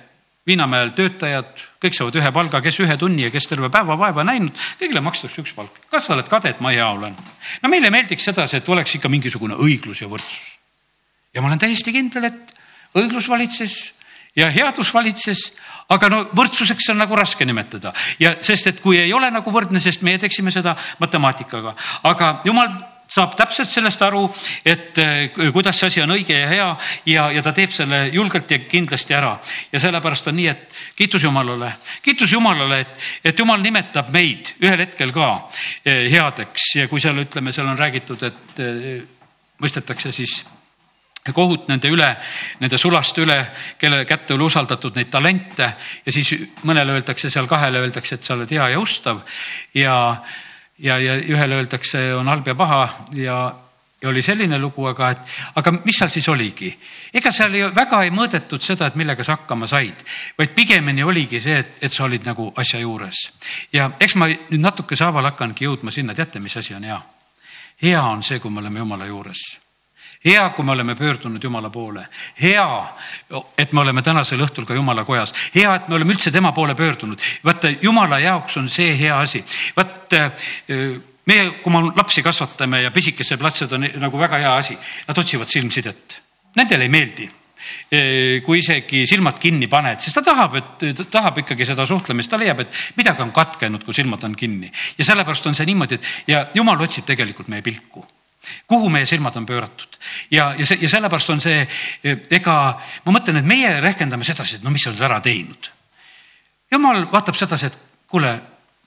S1: Viinamäel töötajad, kõik saavad ühe palga, kes ühe tunni ja kes terve päeva vaeva näinud, kõigile makstakse üks palk. kas sa oled kade, et ma hea olen? no meile meeldiks sedasi, et oleks ikka mingisugune õiglus ja võrdsus. ja ma olen täiesti kindel, et õiglus valitses ja headus valitses, aga no võrdsuseks on nagu raske nimetada. Ja sest, et kui ei ole nagu võrdne, sest meie teeksime seda matemaatikaga, aga jumal saab täpselt sellest aru, et eh, kuidas see asi on õige ja hea ja, ja ta teeb selle julgelt ja kindlasti ära. ja sellepärast on nii, et kiitus Jumalale, kiitus Jumalale, et, et Jumal nimetab meid ühel hetkel ka eh, headeks. Ja kui seal ütleme, seal on räägitud, et eh, mõistetakse siis kohut nende üle, nende sulaste üle, kelle kätte oli usaldatud neid talente ja siis mõnele öeldakse seal kahele öeldakse, et sa oled hea ja ustav ja ja, ja ühele öeldakse, on halb ja paha ja, ja oli selline lugu, aga et, aga mis seal siis oligi? ega seal ju väga ei mõõdetud seda, et millega sa hakkama said, vaid pigemini oligi see, et, et sa olid nagu asja juures. ja eks ma nüüd natukese haaval hakkangi jõudma sinna, teate, mis asi on hea? hea on see, kui me oleme jumala juures hea, kui me oleme pöördunud Jumala poole, hea, et me oleme tänasel õhtul ka Jumala kojas, hea, et me oleme üldse tema poole pöördunud. vaata, Jumala jaoks on see hea asi. vaat meie, kui me lapsi kasvatame ja pisikesed lapsed on nagu väga hea asi, nad otsivad silmsidet. Nendele ei meeldi kui isegi silmad kinni paned, sest ta tahab, et ta tahab ikkagi seda suhtlemist, ta leiab, et midagi on katkenud, kui silmad on kinni. ja sellepärast on see niimoodi, et ja jumal otsib tegelikult meie pilku kuhu meie silmad on pööratud ja, ja see ja sellepärast on see, ega ma mõtlen, et meie rehkendame sedasi, et no mis sa oled ära teinud. jumal vaatab sedasi, et kuule,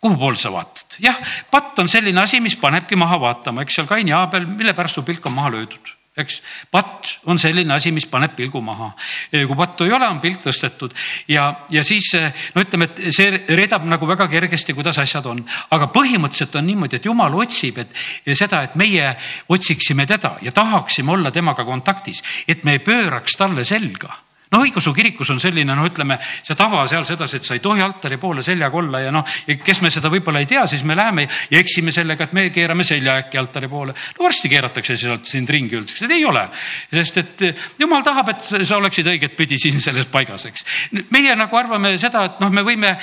S1: kuhu poole sa vaatad. jah, patt on selline asi, mis panebki maha vaatama, eks seal Kain ja Aabel, mille pärast su pilk on maha löödud eks patt on selline asi, mis paneb pilgu maha. kui pattu ei ole, on pilk tõstetud. Ja, ja siis no ütleme, et see reedab nagu väga kergesti, kuidas asjad on, aga põhimõtteliselt on niimoodi, et jumal otsib, et seda, et meie otsiksime teda ja tahaksime olla temaga kontaktis, et me ei pööraks talle selga no õigeusu kirikus on selline, no ütleme, see tava seal sedasi, et sa ei tohi altari poole seljaga olla ja noh, kes me seda võib-olla ei tea, siis me läheme ja eksime sellega, et me keerame selja äkki altari poole. no varsti keeratakse sealt sind ringi, öeldakse, et ei ole, sest et jumal tahab, et sa oleksid õigetpidi siin selles paigas, eks. meie nagu arvame seda, et noh, me võime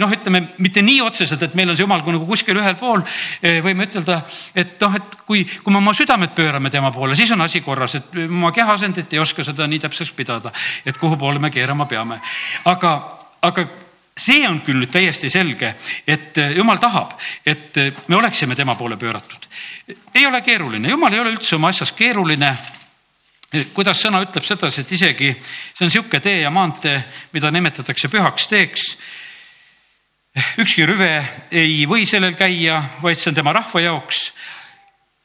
S1: noh, ütleme mitte nii otseselt, et meil on see jumal nagu kuskil ühel pool. võime ütelda, et noh, et kui, kui me oma südamed pöörame tema poole, siis on asi korras, et oma kehaasendit ei oska seda nii täpseks pidada, et kuhu poole me keerama peame. aga, aga see on küll nüüd täiesti selge, et jumal tahab, et me oleksime tema poole pööratud. ei ole keeruline, jumal ei ole üldse oma asjas keeruline kuidas sõna ütleb sedasi, et isegi see on niisugune tee ja maantee, mida nimetatakse pühaks teeks. ükski rüve ei või sellel käia, vaid see on tema rahva jaoks.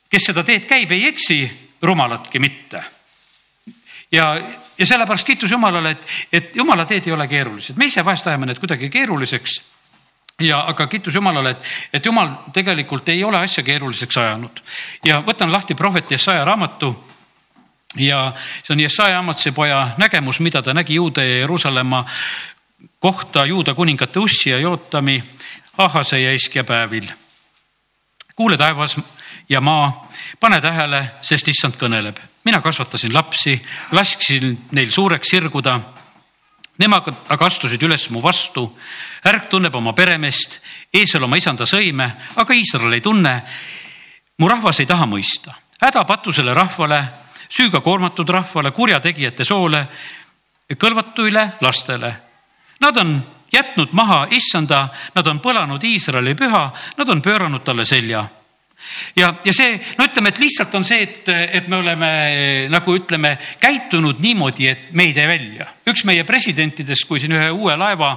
S1: kes seda teed käib, ei eksi, rumalatki mitte ja, ja sellepärast kiitus Jumalale, et, et Jumala teed ei ole keerulised, me ise vahest ajame need kuidagi keeruliseks. ja aga kiitus Jumalale, et, et Jumal tegelikult ei ole asja keeruliseks ajanud ja võtan lahti prohvet Jesaja raamatu ja see on Jesaja Amatsi poja nägemus, mida ta nägi Juuda ja Jeruusalemma kohta Juuda kuningate Ussi ja Jootami, Ahase ja Iskja päevil. kuule taevas ja maa, pane tähele, sest issand kõneleb mina kasvatasin lapsi, lasksin neil suureks sirguda. Nemad aga astusid üles mu vastu. ärk tunneb oma peremeest, eesel oma isanda sõime, aga Iisrael ei tunne. mu rahvas ei taha mõista, häda patusele rahvale, süüga koormatud rahvale, kurjategijate soole, kõlvatuile lastele. Nad on jätnud maha issanda, nad on põlanud Iisraeli püha, nad on pööranud talle selja ja, ja see, no ütleme, et lihtsalt on see, et, et me oleme nagu ütleme, käitunud niimoodi, et me ei välja. üks meie presidentidest, kui siin ühe uue laeva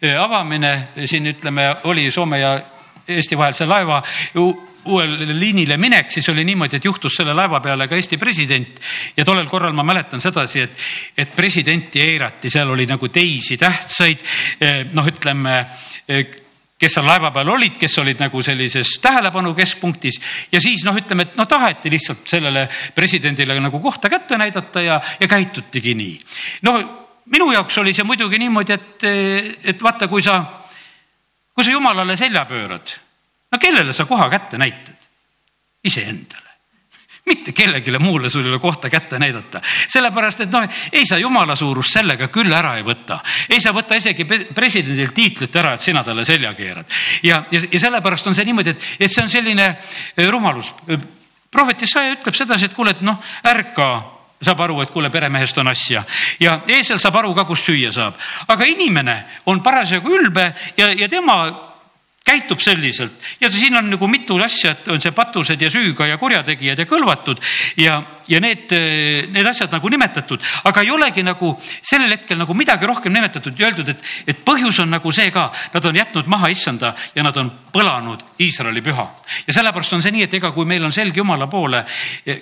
S1: eh, avamine siin ütleme, oli Soome ja Eesti vahel see laeva uuele liinile minek, siis oli niimoodi, et juhtus selle laeva peale ka Eesti president. ja tollel korral ma mäletan sedasi, et, et presidenti eirati, seal oli nagu teisi tähtsaid, eh, noh, ütleme eh, kes seal laeva peal olid, kes olid nagu sellises tähelepanu keskpunktis ja siis noh, ütleme, et noh, taheti lihtsalt sellele presidendile nagu kohta kätte näidata ja, ja käitutigi nii. no minu jaoks oli see muidugi niimoodi, et, et vaata, kui sa, kui sa jumalale selja pöörad, no kellele sa koha kätte näitad? iseendale *laughs* mitte kellelegi muule sul ei ole kohta kätte näidata, sellepärast et noh, ei sa jumala suurust sellega küll ära ei võta. ei sa võta isegi presidendilt tiitlit ära, et sina talle selja keerad. ja, ja, ja sellepärast on see niimoodi, et, et see on selline eh, rumalus. prohvet Isaia ütleb sedasi, et kuule, et noh, ärka saab aru, et kuule, peremehest on asja ja eesel saab aru ka, kust süüa saab, aga inimene on parasjagu ülbe ja, ja tema käitub selliselt. Ja siin on nagu mitu asja, et on see patused ja süüga ja kurjategijad ja kõlvatud ja, ja need, need asjad nagu nimetatud, aga ei olegi nagu sellel hetkel nagu midagi rohkem nimetatud ja öeldud, et, et põhjus on nagu see ka, nad on jätnud maha issanda ja nad on põlanud Iisraeli püha. ja sellepärast on see nii, et ega kui meil on selg Jumala poole,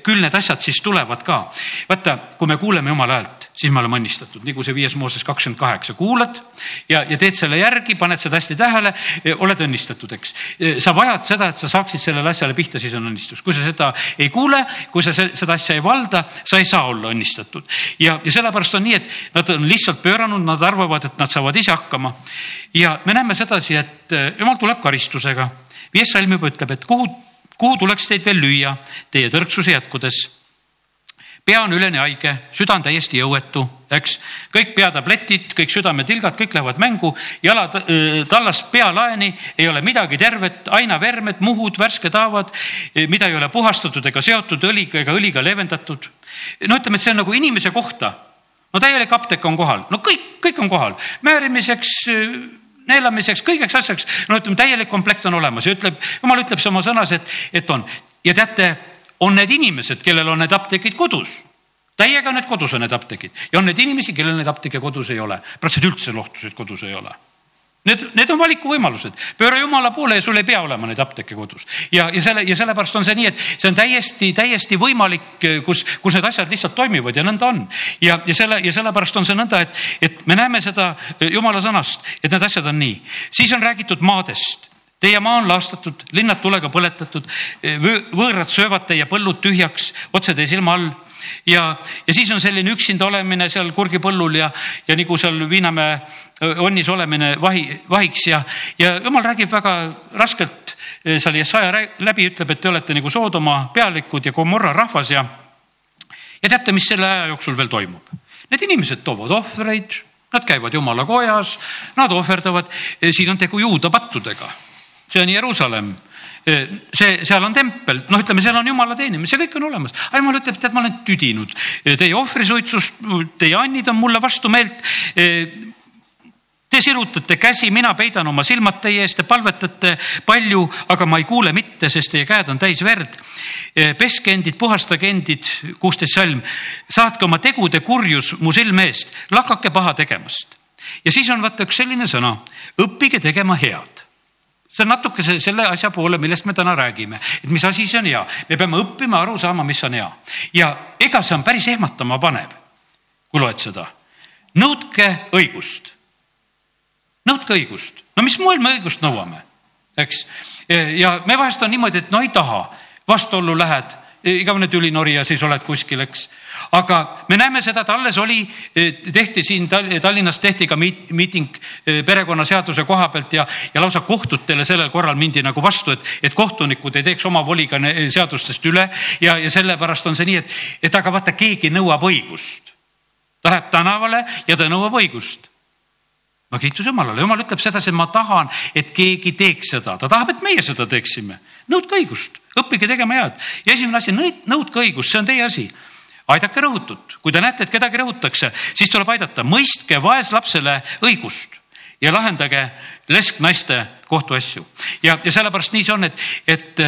S1: küll need asjad siis tulevad ka. vaata, kui me kuuleme Jumala häält, siis me oleme õnnistatud, nagu see viies Mooses kakskümmend kaheksa, kuulad ja, ja teed selle järgi, paned seda hästi tähele, oled õnnistatud, eks. sa vajad seda, et sa saaksid sellele asjale pihta, siis on õnnistus. kui sa seda ei kuule, kui sa seda asja ei valda, sa ei saa olla õnnistatud. ja, ja sellepärast on nii, et nad on lihtsalt pööranud, nad arvavad, et nad saavad ise hakkama. ja me näeme sedasi, et eh, jumal tuleb karistusega. viies salm juba ütleb, et kuhu, kuhu tuleks teid veel lüüa teie tõrksuse jätkudes pea on üleni haige, süda on täiesti jõuetu, eks. kõik peatabletid, kõik südametilgad, kõik lähevad mängu, jalad äh, tallast pealaeni, ei ole midagi tervet, aina vermed, muhud, värsked haavad, äh, mida ei ole puhastatud ega seotud õliga ega õliga leevendatud. no ütleme, et see on nagu inimese kohta. no täielik apteek on kohal, no kõik, kõik on kohal, määrimiseks äh, neelamiseks, kõigeks asjaks, no ütleme, täielik komplekt on olemas ja ütleb, jumal ütleb oma sõnas, et, et on ja teate on need inimesed, kellel on need apteegid kodus. Täiega need kodus on need apteegid ja on need inimesi, kellel neid apteeke kodus ei ole. praktiliselt üldse lohtusid kodus ei ole. Need, need on valikuvõimalused, pööra jumala poole ja sul ei pea olema neid apteeke kodus. ja, ja selle ja sellepärast on see nii, et see on täiesti, täiesti võimalik, kus, kus need asjad lihtsalt toimivad ja nõnda on. ja, ja selle ja sellepärast on see nõnda, et, et me näeme seda jumala sõnast, et need asjad on nii. siis on räägitud maadest Teie maa on laastatud, linnad tulega põletatud, võõrad söövad teie põllud tühjaks otse teie silma all. Ja, ja siis on selline üksinda olemine seal kurgipõllul ja, ja nagu seal Viinamäe onnis olemine vahi, vahiks ja, ja jumal räägib väga raskelt seal Jesaja läbi, ütleb, et te olete nagu Soodoma pealikud ja Gomorra rahvas ja, ja teate, mis selle aja jooksul veel toimub? Need inimesed toovad ohvreid, nad käivad jumala kojas, nad ohverdavad, siin on tegu juuda pattudega. see on Jeruusalemm see, seal on tempel, noh, ütleme, seal on jumala teenimine, see kõik on olemas. aga jumal ütleb, tead, ma olen tüdinud teie ohvrisuitsust, teie annid on mulle vastumeelt. Te sirutate käsi, mina peidan oma silmad teie eest, te palvetate palju, aga ma ei kuule mitte, sest teie käed on täis verd. peske endid, puhastage endid, kuusteist salm, saatke oma tegude kurjus mu silme eest, lakake paha tegemast. ja siis on vaata üks selline sõna, õppige tegema head see on natuke see, selle asja poole, millest me täna räägime, et mis asi see on hea. me peame õppima aru saama, mis on hea ja ega see on päris ehmatama panev, kui loed seda. nõudke õigust. nõudke õigust. no mis moel me õigust nõuame, eks. ja me vahest on niimoodi, et no ei taha, vastuollu lähed, igavene tülinorija, siis oled kuskil, eks. Aga me näeme seda, et alles oli, tehti siin Tallinnas tehti ka miiting perekonnaseaduse koha pealt ja, ja lausa kohtutele sellel korral mindi nagu vastu, et, et kohtunikud ei teeks oma voliga seadustest üle ja, ja sellepärast on see nii, et, et aga vaata, keegi nõuab õigust. ta läheb tänavale ja ta nõuab õigust. No kiitus Jumalale, Jumal ütleb sedasi, et ma tahan, et keegi teeks seda, ta tahab, et meie seda teeksime. nõudke õigust, õppige tegema head. Ja esimene asi, nõudke õigust, see on teie asi. Aidake rõhutut, kui te näete, et kedagi rõhutakse, siis tuleb aidata, mõistke vaeslapsele õigust ja lahendage lesknaiste kohtuasju. ja, ja sellepärast nii see on, et, et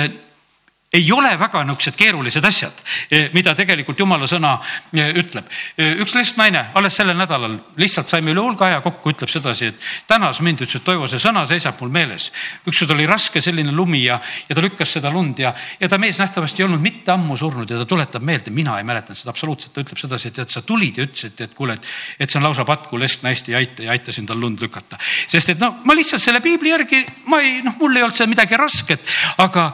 S1: ei ole väga niisugused keerulised asjad, e, mida tegelikult jumala sõna e, ütleb. E, üks lestnaine alles sellel nädalal lihtsalt saime üle hulga aja kokku, ütleb sedasi, et tänas mind, ütles, et Toivo, see sõna seisab mul meeles. ükskord oli raske selline lumi ja, ja ta lükkas seda lund ja, ja ta mees nähtavasti ei olnud mitte ammu surnud ja ta tuletab meelde, mina ei mäletanud seda absoluutselt, ta ütleb sedasi, et, et sa tulid ja ütlesid, et kuule, et, et see on lausa patku lesknaist ei aita ja aitasin tal lund lükata. sest et no ma lihtsalt selle piibli järgi, ma ei, noh, mul ei olnud seal midagi rasket, aga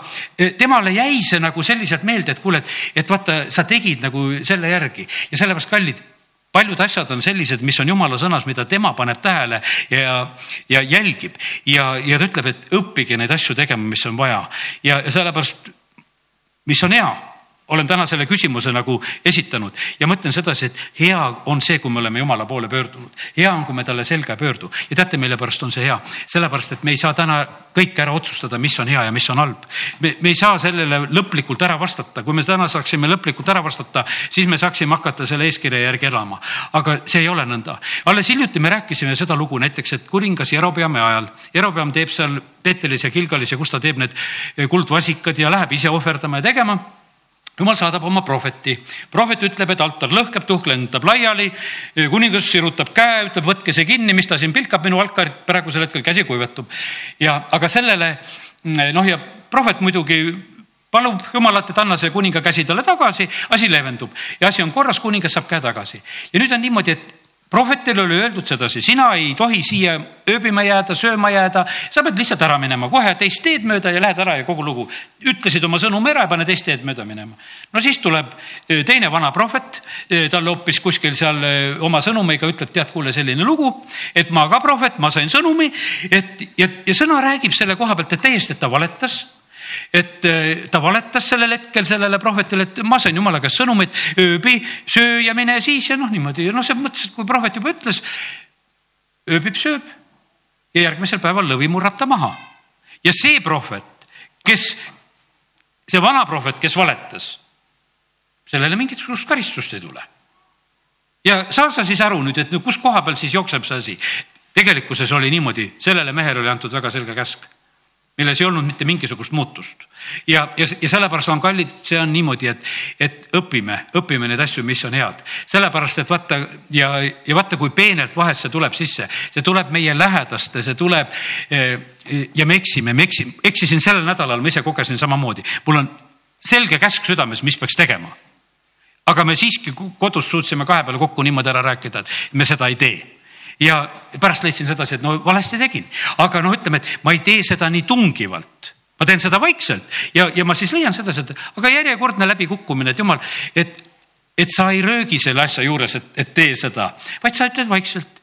S1: temale jäi jäi see nagu selliselt meelde, et kuule, et, et vaata, sa tegid nagu selle järgi. Ja sellepärast kallid paljud asjad on sellised, mis on jumala sõnas, mida tema paneb tähele ja, ja jälgib. Ja, ja ta ütleb, et õppige neid asju tegema, mis on vaja. Ja, ja sellepärast, mis on hea olen täna selle küsimuse nagu esitanud ja mõtlen sedasi, et hea on see, kui me oleme Jumala poole pöördunud. hea on, kui me talle selga ei pöördu ja teate, mille pärast on see hea? sellepärast, et me ei saa täna kõike ära otsustada, mis on hea ja mis on halb. me, me ei saa sellele lõplikult ära vastata, kui me täna saaksime lõplikult ära vastata, siis me saaksime hakata selle eeskirja järgi elama. aga see ei ole nõnda. alles hiljuti me rääkisime seda lugu näiteks, et kuningas Jerobeami ajal, Jerobeam teeb seal Peetelis ja Kilgalis ja kus ta teeb need kuldvasikad ja läheb ise ohverdama ja tegema jumal saadab oma prohveti, prohvet ütleb, et altar lõhkeb, tuhk lendab laiali. kuningas sirutab käe, ütleb, võtke see kinni, mis ta siin pilkab minu alkarit, praegusel hetkel käsi kuivetub. ja, aga sellele noh, ja prohvet muidugi palub jumalat, et anna see kuninga käsi talle tagasi, asi leevendub ja asi on korras, kuningas saab käe tagasi. ja nüüd on niimoodi, et prohvetile oli öeldud sedasi, sina ei tohi siia ööbima jääda, sööma jääda, sa pead lihtsalt ära minema kohe teist teed mööda ja lähed ära ja kogu lugu. ütlesid oma sõnumi ära ja pane teist teed mööda minema. no siis tuleb e, teine vana prohvet, e, talle hoopis kuskil seal e, oma sõnumiga ütleb, tead, kuule selline lugu, et ma ka prohvet, ma sain sõnumi, et ja, ja sõna räägib selle koha pealt, et täiesti, et ta valetas et eh, ta valetas sellel hetkel sellele prohvetile, et ma sain jumala käest sõnumit, ööbi, söö ja mine siis ja noh, niimoodi noh, selles mõttes, et kui prohvet juba ütles, ööbib, sööb ja järgmisel päeval lõvi murrab ta maha. ja see prohvet, kes, see vana prohvet, kes valetas, sellele mingisugust karistust ei tule. ja saa sa siis aru nüüd, et no kus koha peal siis jookseb see asi. tegelikkuses oli niimoodi, sellele mehele oli antud väga selge käsk milles ei olnud mitte mingisugust muutust. ja, ja, ja sellepärast on kallid, see on niimoodi, et, et õpime, õpime neid asju, mis on head. sellepärast, et vaata ja, ja vaata, kui peenelt vahest see tuleb sisse, see tuleb meie lähedaste, see tuleb eh, ja me eksime, me eksime, eksisin sellel nädalal, ma ise kogesin samamoodi, mul on selge käsk südames, mis peaks tegema. aga me siiski kodus suutsime kahe peale kokku niimoodi ära rääkida, et me seda ei tee ja pärast leidsin sedasi, et no valesti tegin, aga noh, ütleme, et ma ei tee seda nii tungivalt. Ma teen seda vaikselt. Ja, ja ma siis leian sedasi, et aga järjekordne läbikukkumine, et jumal, et et sa ei röögi selle asja juures, et, et tee seda, vaid sa ütled vaikselt,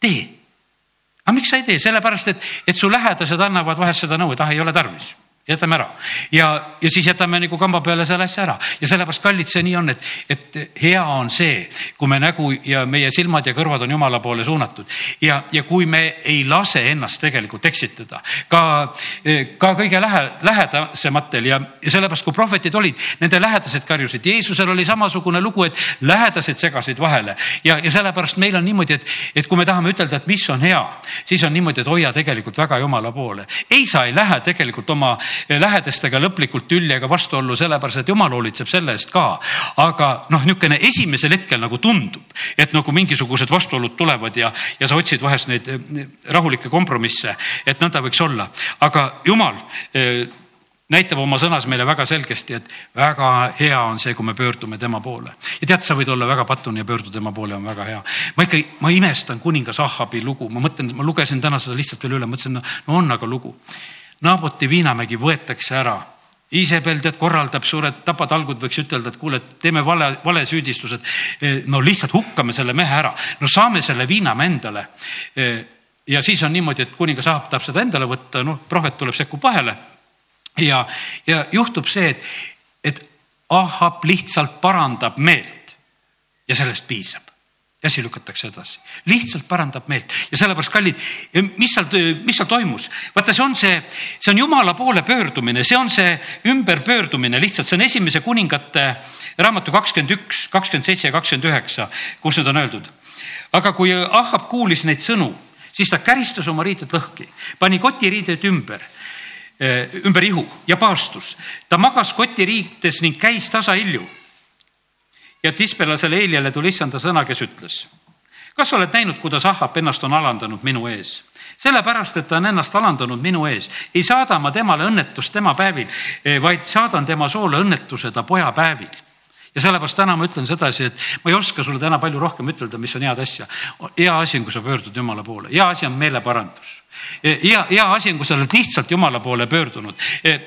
S1: tee. aga miks sa ei tee, sellepärast et, et su lähedased annavad vahest seda nõu, et ah, ei ole tarvis jätame ära. Ja, ja siis jätame nagu kamba peale selle asja ära. Ja sellepärast, kallid, see nii on, et, et hea on see, kui me nägu ja meie silmad ja kõrvad on jumala poole suunatud. Ja, ja kui me ei lase ennast tegelikult eksitada ka, ka kõige lähe, lähedasematel ja, ja sellepärast, kui prohvetid olid, nende lähedased karjusid, Jeesusel oli samasugune lugu, et lähedased segasid vahele. Ja, ja sellepärast meil on niimoodi, et, et kui me tahame ütelda, et mis on hea, siis on niimoodi, et hoia tegelikult väga jumala poole. ei, sa ei lähe tegelikult oma lähedastega lõplikult tülli ega vastuollu, sellepärast et jumal hoolitseb selle eest ka. aga noh, niisugune esimesel hetkel nagu tundub, et nagu mingisugused vastuolud tulevad ja, ja sa otsid vahest neid rahulikke kompromisse, et nõnda võiks olla, aga jumal eh, näitab oma sõnas meile väga selgesti, et väga hea on see, kui me pöördume tema poole. ja tead, sa võid olla väga patune ja pöörduda tema poole on väga hea. ma ikka, ma imestan kuningas Ahhabi lugu, ma mõtlen, ma lugesin täna seda lihtsalt veel üle, mõtlesin, no on aga lugu Naaboti viinamägi võetakse ära. Iisabel tead korraldab suured tapatalgud, võiks ütelda, et kuule, teeme vale, valesüüdistused. E, no lihtsalt hukkame selle mehe ära, no saame selle viinamäe endale. E, ja siis on niimoodi, et kuningas Ahab tahab seda endale võtta, noh, prohvet tuleb, sekkub vahele. ja, ja juhtub see, et, et Ahab lihtsalt parandab meelt ja sellest piisab ja asi lükatakse edasi. lihtsalt parandab meelt ja sellepärast, kallid, mis seal, mis seal toimus? vaata, see on see, see on jumala poole pöördumine, see on see ümberpöördumine, lihtsalt see on esimese kuningate raamatu kakskümmend üks, kakskümmend seitse ja kakskümmend üheksa, kus need on öeldud. aga kui Ahab kuulis neid sõnu, siis ta käristas oma riided lõhki, pani kotiriided ümber eh, ümber ihu ja paastus. ta magas kotiriides ning käis tasahilju ja tispelasele Eeliale tuli issanda sõna, kes ütles. kas sa oled näinud, kuidas Ahab ennast on alandanud minu ees? sellepärast, et ta on ennast alandanud minu ees, ei saada ma temale õnnetust tema päevil, eh, vaid saadan tema soole õnnetuse ta poja päevil ja sellepärast täna ma ütlen sedasi, et ma ei oska sulle täna palju rohkem ütelda, mis on head asja. hea asi on, kui sa pöördud Jumala poole, hea asi on meeleparandus. Hea, hea asi on, kui sa oled lihtsalt Jumala poole pöördunud.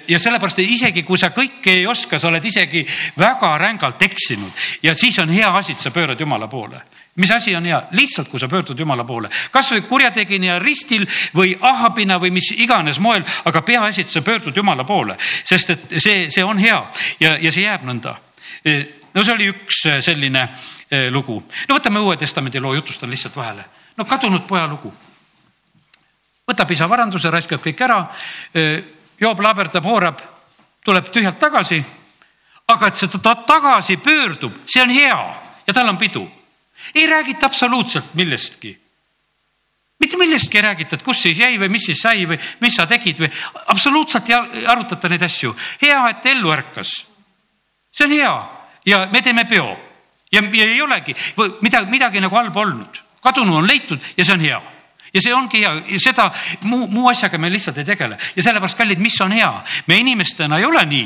S1: Ja sellepärast isegi kui sa kõike ei oska, sa oled isegi väga rängalt eksinud. Ja siis on hea asi, et sa pöörad Jumala poole. Mis asi on hea, lihtsalt kui sa pöördud Jumala poole, kasvõi kurjategija ristil või ahabina või mis iganes moel, aga peaasi, et sa pöördud Jumala poole, sest et see, see on hea. Ja, ja see jääb nõnda. No see oli üks selline eh, lugu. no võtame Uue Testamendi loo, jutustan lihtsalt vahele. no kadunud poja lugu võtab isa varanduse, raiskab kõik ära, joob, laaberdab, hoorab, tuleb tühjalt tagasi. aga et seda ta tagasi pöördub, see on hea ja tal on pidu. ei räägita absoluutselt millestki. mitte millestki ei räägita, et kus siis jäi või mis siis sai või mis sa tegid või absoluutselt ei arutata neid asju. hea, et ellu ärkas. see on hea ja me teeme peo. Ja, ja ei olegi. Midagi, midagi nagu halba olnud. kadunu on leitud ja see on hea ja see ongi hea, seda muu, muu asjaga me lihtsalt ei tegele. Ja sellepärast, kallid, mis on hea, me inimestena ei ole nii,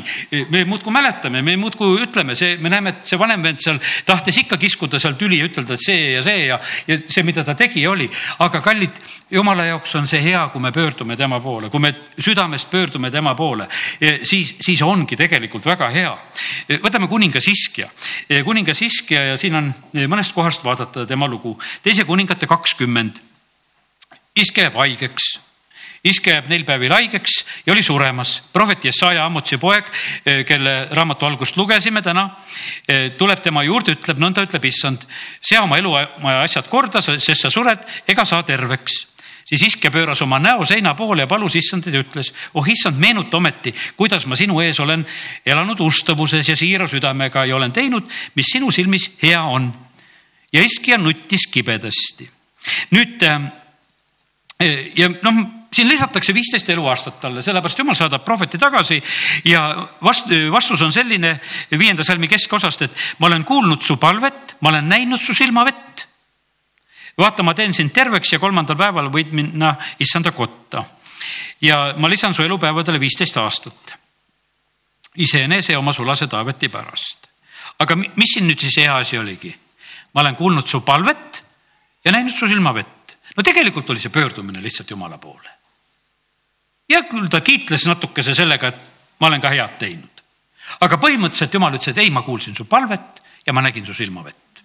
S1: me muudkui mäletame, me muudkui ütleme, see, me näeme, et see vanem vend seal tahtis ikka kiskuda seal tüli ja ütelda, et see ja see ja, ja see, mida ta tegi, oli, aga kallid, jumala jaoks on see hea, kui me pöördume tema poole, kui me südamest pöördume tema poole, siis, siis ongi tegelikult väga hea. võtame kuningas Iskja, kuningas Iskja ja siin on mõnest kohast vaadata tema lugu, teise kuningate kakskümmend iske jääb haigeks iske jääb neil päevil haigeks ja oli suremas. prohvet Jesaja, Ammutsi poeg, eh, kelle raamatu algust lugesime täna, eh, tuleb tema juurde, ütleb nõnda, ütleb issand, sea oma elumaja asjad korda, sest sa sured ega saa terveks siis iske pööras oma näo seina poole ja palus issandat ja ütles, oh issand, meenuta ometi, kuidas ma sinu ees olen elanud ustavuses ja siira südamega ja olen teinud, mis sinu silmis hea on. ja iskja nuttis kibedasti. nüüd äh, ja noh, siin lisatakse viisteist eluaastat talle, sellepärast jumal saadab prohveti tagasi ja vast-, vastus on selline viienda salmi keskosast, et ma olen kuulnud su palvet, ma olen näinud su silmavett. vaata, ma teen sind terveks ja kolmandal päeval võid minna issanda kotta. ja ma lisan su elupäevadele viisteist aastat. iseenese oma sulase Taaveti pärast. aga mis siin nüüd siis hea asi oligi? ma olen kuulnud su palvet ja näinud su silmavett no tegelikult oli see pöördumine lihtsalt Jumala poole. ja küll ta kiitles natukese sellega, et ma olen ka head teinud. aga põhimõtteliselt Jumal ütles, et ei, ma kuulsin su palvet ja ma nägin su silmavett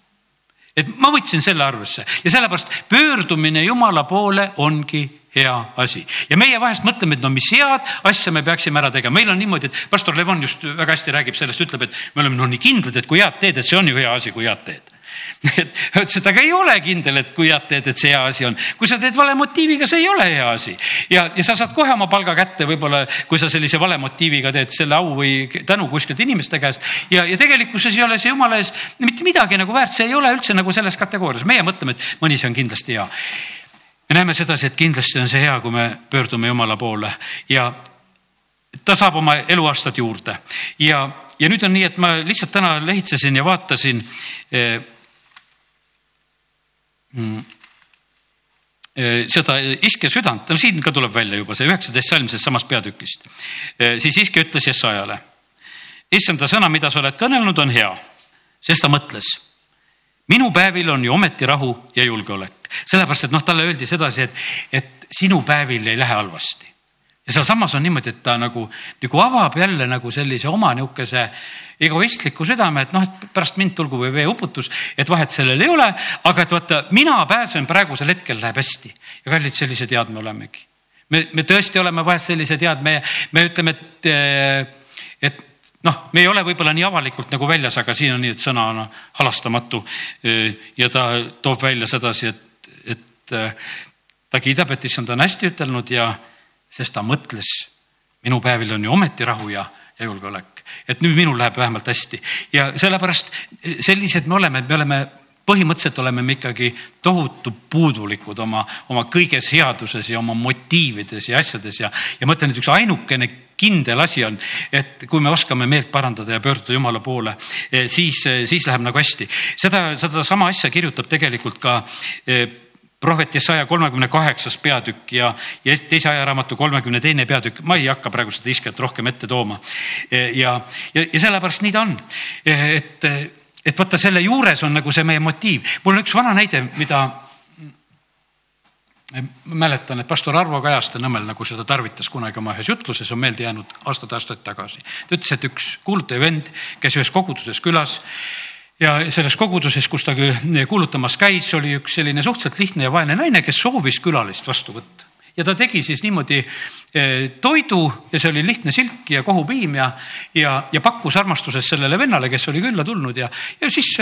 S1: et ma võtsin selle arvesse. Ja sellepärast pöördumine Jumala poole ongi hea asi. Ja meie vahest mõtleme, et no mis head asja me peaksime ära tegema, meil on niimoodi, et pastor Levon just väga hästi räägib sellest, ütleb, et me oleme no nii kindlad, et kui head teed, et see on ju hea asi, kui head teed *laughs* et ütles, et aga ei ole kindel, et kui head teed, et see hea asi on. kui sa teed vale motiiviga, see ei ole hea asi. ja, ja sa saad kohe oma palga kätte, võib-olla kui sa sellise vale motiiviga teed selle au või tänu kuskilt inimeste käest. ja, ja tegelikkuses ei ole see jumala ees mitte midagi nagu väärt, see ei ole üldse nagu selles kategoorias. meie mõtleme, et mõni see on kindlasti hea. me näeme sedasi, et kindlasti on see hea, kui me pöördume jumala poole ja ta saab oma eluaastad juurde ja ja nüüd on nii, et ma lihtsalt täna lehitsesin ja vaatasin eh, seda iske südant, no siin ka tuleb välja juba see üheksateist salm sellest samast peatükist. Eh, siis iske ütles Jessajale, issanda sõna, mida sa oled kõnelnud, on hea, sest ta mõtles. minu päevil on ju ometi rahu ja julgeolek, sellepärast et noh, talle öeldi sedasi, et, et sinu päevil ei lähe halvasti ja sealsamas on niimoodi, et ta nagu, nagu avab jälle nagu sellise oma nihukese egoistliku südame, et noh, et pärast mind tulgu või veeuputus, et vahet sellel ei ole, aga et vaata, mina pääsen praegusel hetkel, läheb hästi. ja kallid, sellised head me olemegi. me, me tõesti oleme vahest sellised head, me, me ütleme, et, et noh, me ei ole võib-olla nii avalikult nagu väljas, aga siin on nii, et sõna on halastamatu. ja ta toob välja sedasi, et, et ta kiidab, et issand on hästi ütelnud ja sest ta mõtles, minu päevil on ju ometi rahu ja, ja julgeolek, et nüüd minul läheb vähemalt hästi ja sellepärast sellised me oleme, et me oleme põhimõtteliselt oleme me ikkagi tohutu puudulikud oma, oma kõiges headuses ja oma motiivides ja asjades ja, ja ma ütlen, et üks ainukene kindel asi on, et kui me oskame meelt parandada ja pöörduda Jumala poole, siis, siis läheb nagu hästi. seda, sedasama asja kirjutab tegelikult ka prohvet Jesaja kolmekümne kaheksas peatükk ja, ja teise ajaraamatu kolmekümne teine peatükk, ma ei hakka praegu seda isket rohkem ette tooma. ja, ja, ja sellepärast nii ta on, et, et vaata selle juures on nagu see meie motiiv. mul on üks vana näide, mida mäletan, et pastor Arvo Kajaste Nõmmel nagu seda tarvitas kunagi oma ühes jutluses, on meelde jäänud aastaid-aastaid tagasi. ta ütles, et üks kuulutaja vend käis ühes koguduses külas ja selles koguduses, kus ta kuulutamas käis, oli üks selline suhteliselt lihtne ja vaene naine, kes soovis külalist vastu võtta. ja ta tegi siis niimoodi eh, toidu ja see oli lihtne silk ja kohupiim ja, ja, ja pakkus armastuses sellele vennale, kes oli külla tulnud ja, ja siis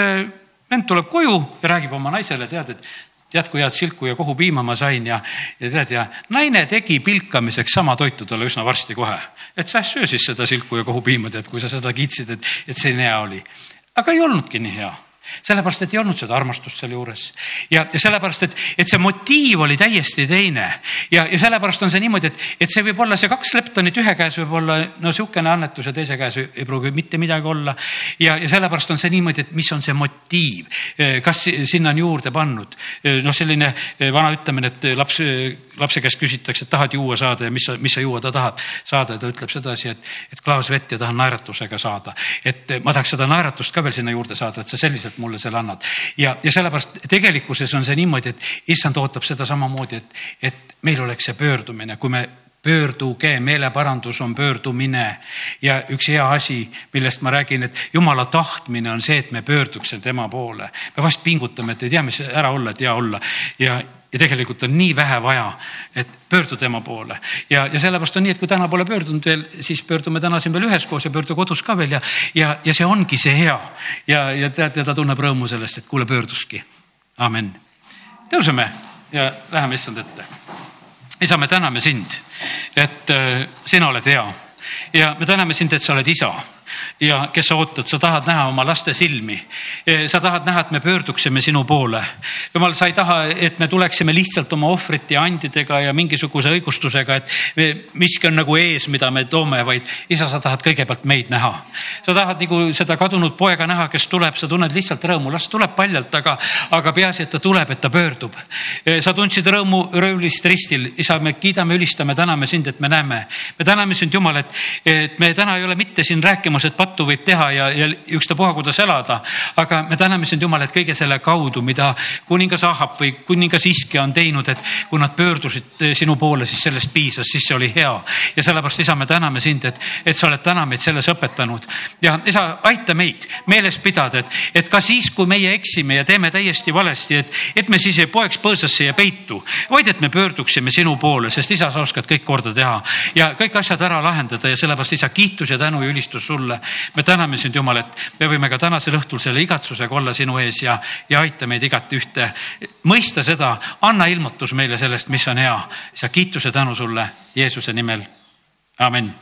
S1: vend tuleb koju ja räägib oma naisele, tead, et tead, kui head silku ja kohupiima ma sain ja, ja tead ja naine tegi pilkamiseks sama toitu talle üsna varsti kohe. et sa söö siis seda silku ja kohupiima, tead, kui sa seda kiitsid, et, et selline hea oli aga ei olnudki nii hea. Sellepärast, et ei olnud seda armastust seal juures. Ja, ja sellepärast, et, et see motiiv oli täiesti teine. Ja, ja sellepärast on see niimoodi, et, et see võib olla see kaks leptonit ühe käes võib olla no sihukene annetus ja teise käes ei pruugi mitte midagi olla. ja, ja sellepärast on see niimoodi, et mis on see motiiv, kas sinna on juurde pannud? Noh, selline vana ütlemine, et laps, lapse käest küsitakse, et tahad juua saada ja mis sa, mis sa juua ta tahab saada ja ta ütleb sedasi, et, et klaas vett ja tahan naeratusega saada. et ma tahaks seda naeratust ka veel sinna juurde saada, et sa selliselt mulle selle annad. ja, ja sellepärast tegelikkuses on see niimoodi, et issand ootab seda samamoodi, et, et meil oleks see pöördumine, kui me pöörduge, meeleparandus on pöördumine ja üks hea asi, millest ma räägin, et jumala tahtmine on see, et me pöörduksime tema poole. me vast pingutame, et ei tea, mis ära olla, et hea olla ja ja tegelikult on nii vähe vaja, et pöördu tema poole ja, ja sellepärast on nii, et kui täna pole pöördunud veel, siis pöördume täna siin veel üheskoos ja pöördu kodus ka veel ja, ja, ja see ongi see hea. ja, ja tead, ja ta tunneb rõõmu sellest, et kuule, pöörduski. amen. tõuseme ja läheme issand ette. isa, me täname sind, et äh, sina oled hea ja me täname sind, et sa oled isa ja kes sa ootad, sa tahad näha oma laste silmi. sa tahad näha, et me pöörduksime sinu poole. jumal, sa ei taha, et me tuleksime lihtsalt oma ohvrite ja andidega ja mingisuguse õigustusega, et me, miski on nagu ees, mida me toome, vaid isa, sa tahad kõigepealt meid näha. sa tahad nagu seda kadunud poega näha, kes tuleb, sa tunned lihtsalt rõõmu, las tuleb paljalt, aga, aga peaasi, et ta tuleb, et ta pöördub. sa tundsid rõõmu röövlist ristil, isa, me kiidame, ülistame, täname sind, et me näeme. me täname sind, Jumal, et, et me täna ei ole mitte siin rääkimas igasugused pattu võib teha ja, ja ükstapuha, kuidas elada. aga me täname sind, Jumal, et kõige selle kaudu, mida kuningas Ahab või kuningas Iske on teinud, et kui nad pöördusid sinu poole, siis sellest piisas, siis see oli hea. ja sellepärast, isa, me täname sind, et, et sa oled täna meid selles õpetanud ja isa, aita meid meeles pidada, et, et ka siis, kui meie eksime ja teeme täiesti valesti, et, et me siis ei poeks põõsasse ja peitu, vaid et me pöörduksime sinu poole, sest isa, sa oskad kõik korda teha ja kõik asjad ära lahendada ja sellepärast isa, kiitus ja tänu ja ülistus sulle. Me täname sind, Jumal, et me võime ka tänasel õhtul selle igatsusega olla sinu ees ja, ja aita meid igati ühte mõista seda, anna ilmutus meile sellest, mis on hea. isa, kiitus ja tänu sulle Jeesuse nimel. amin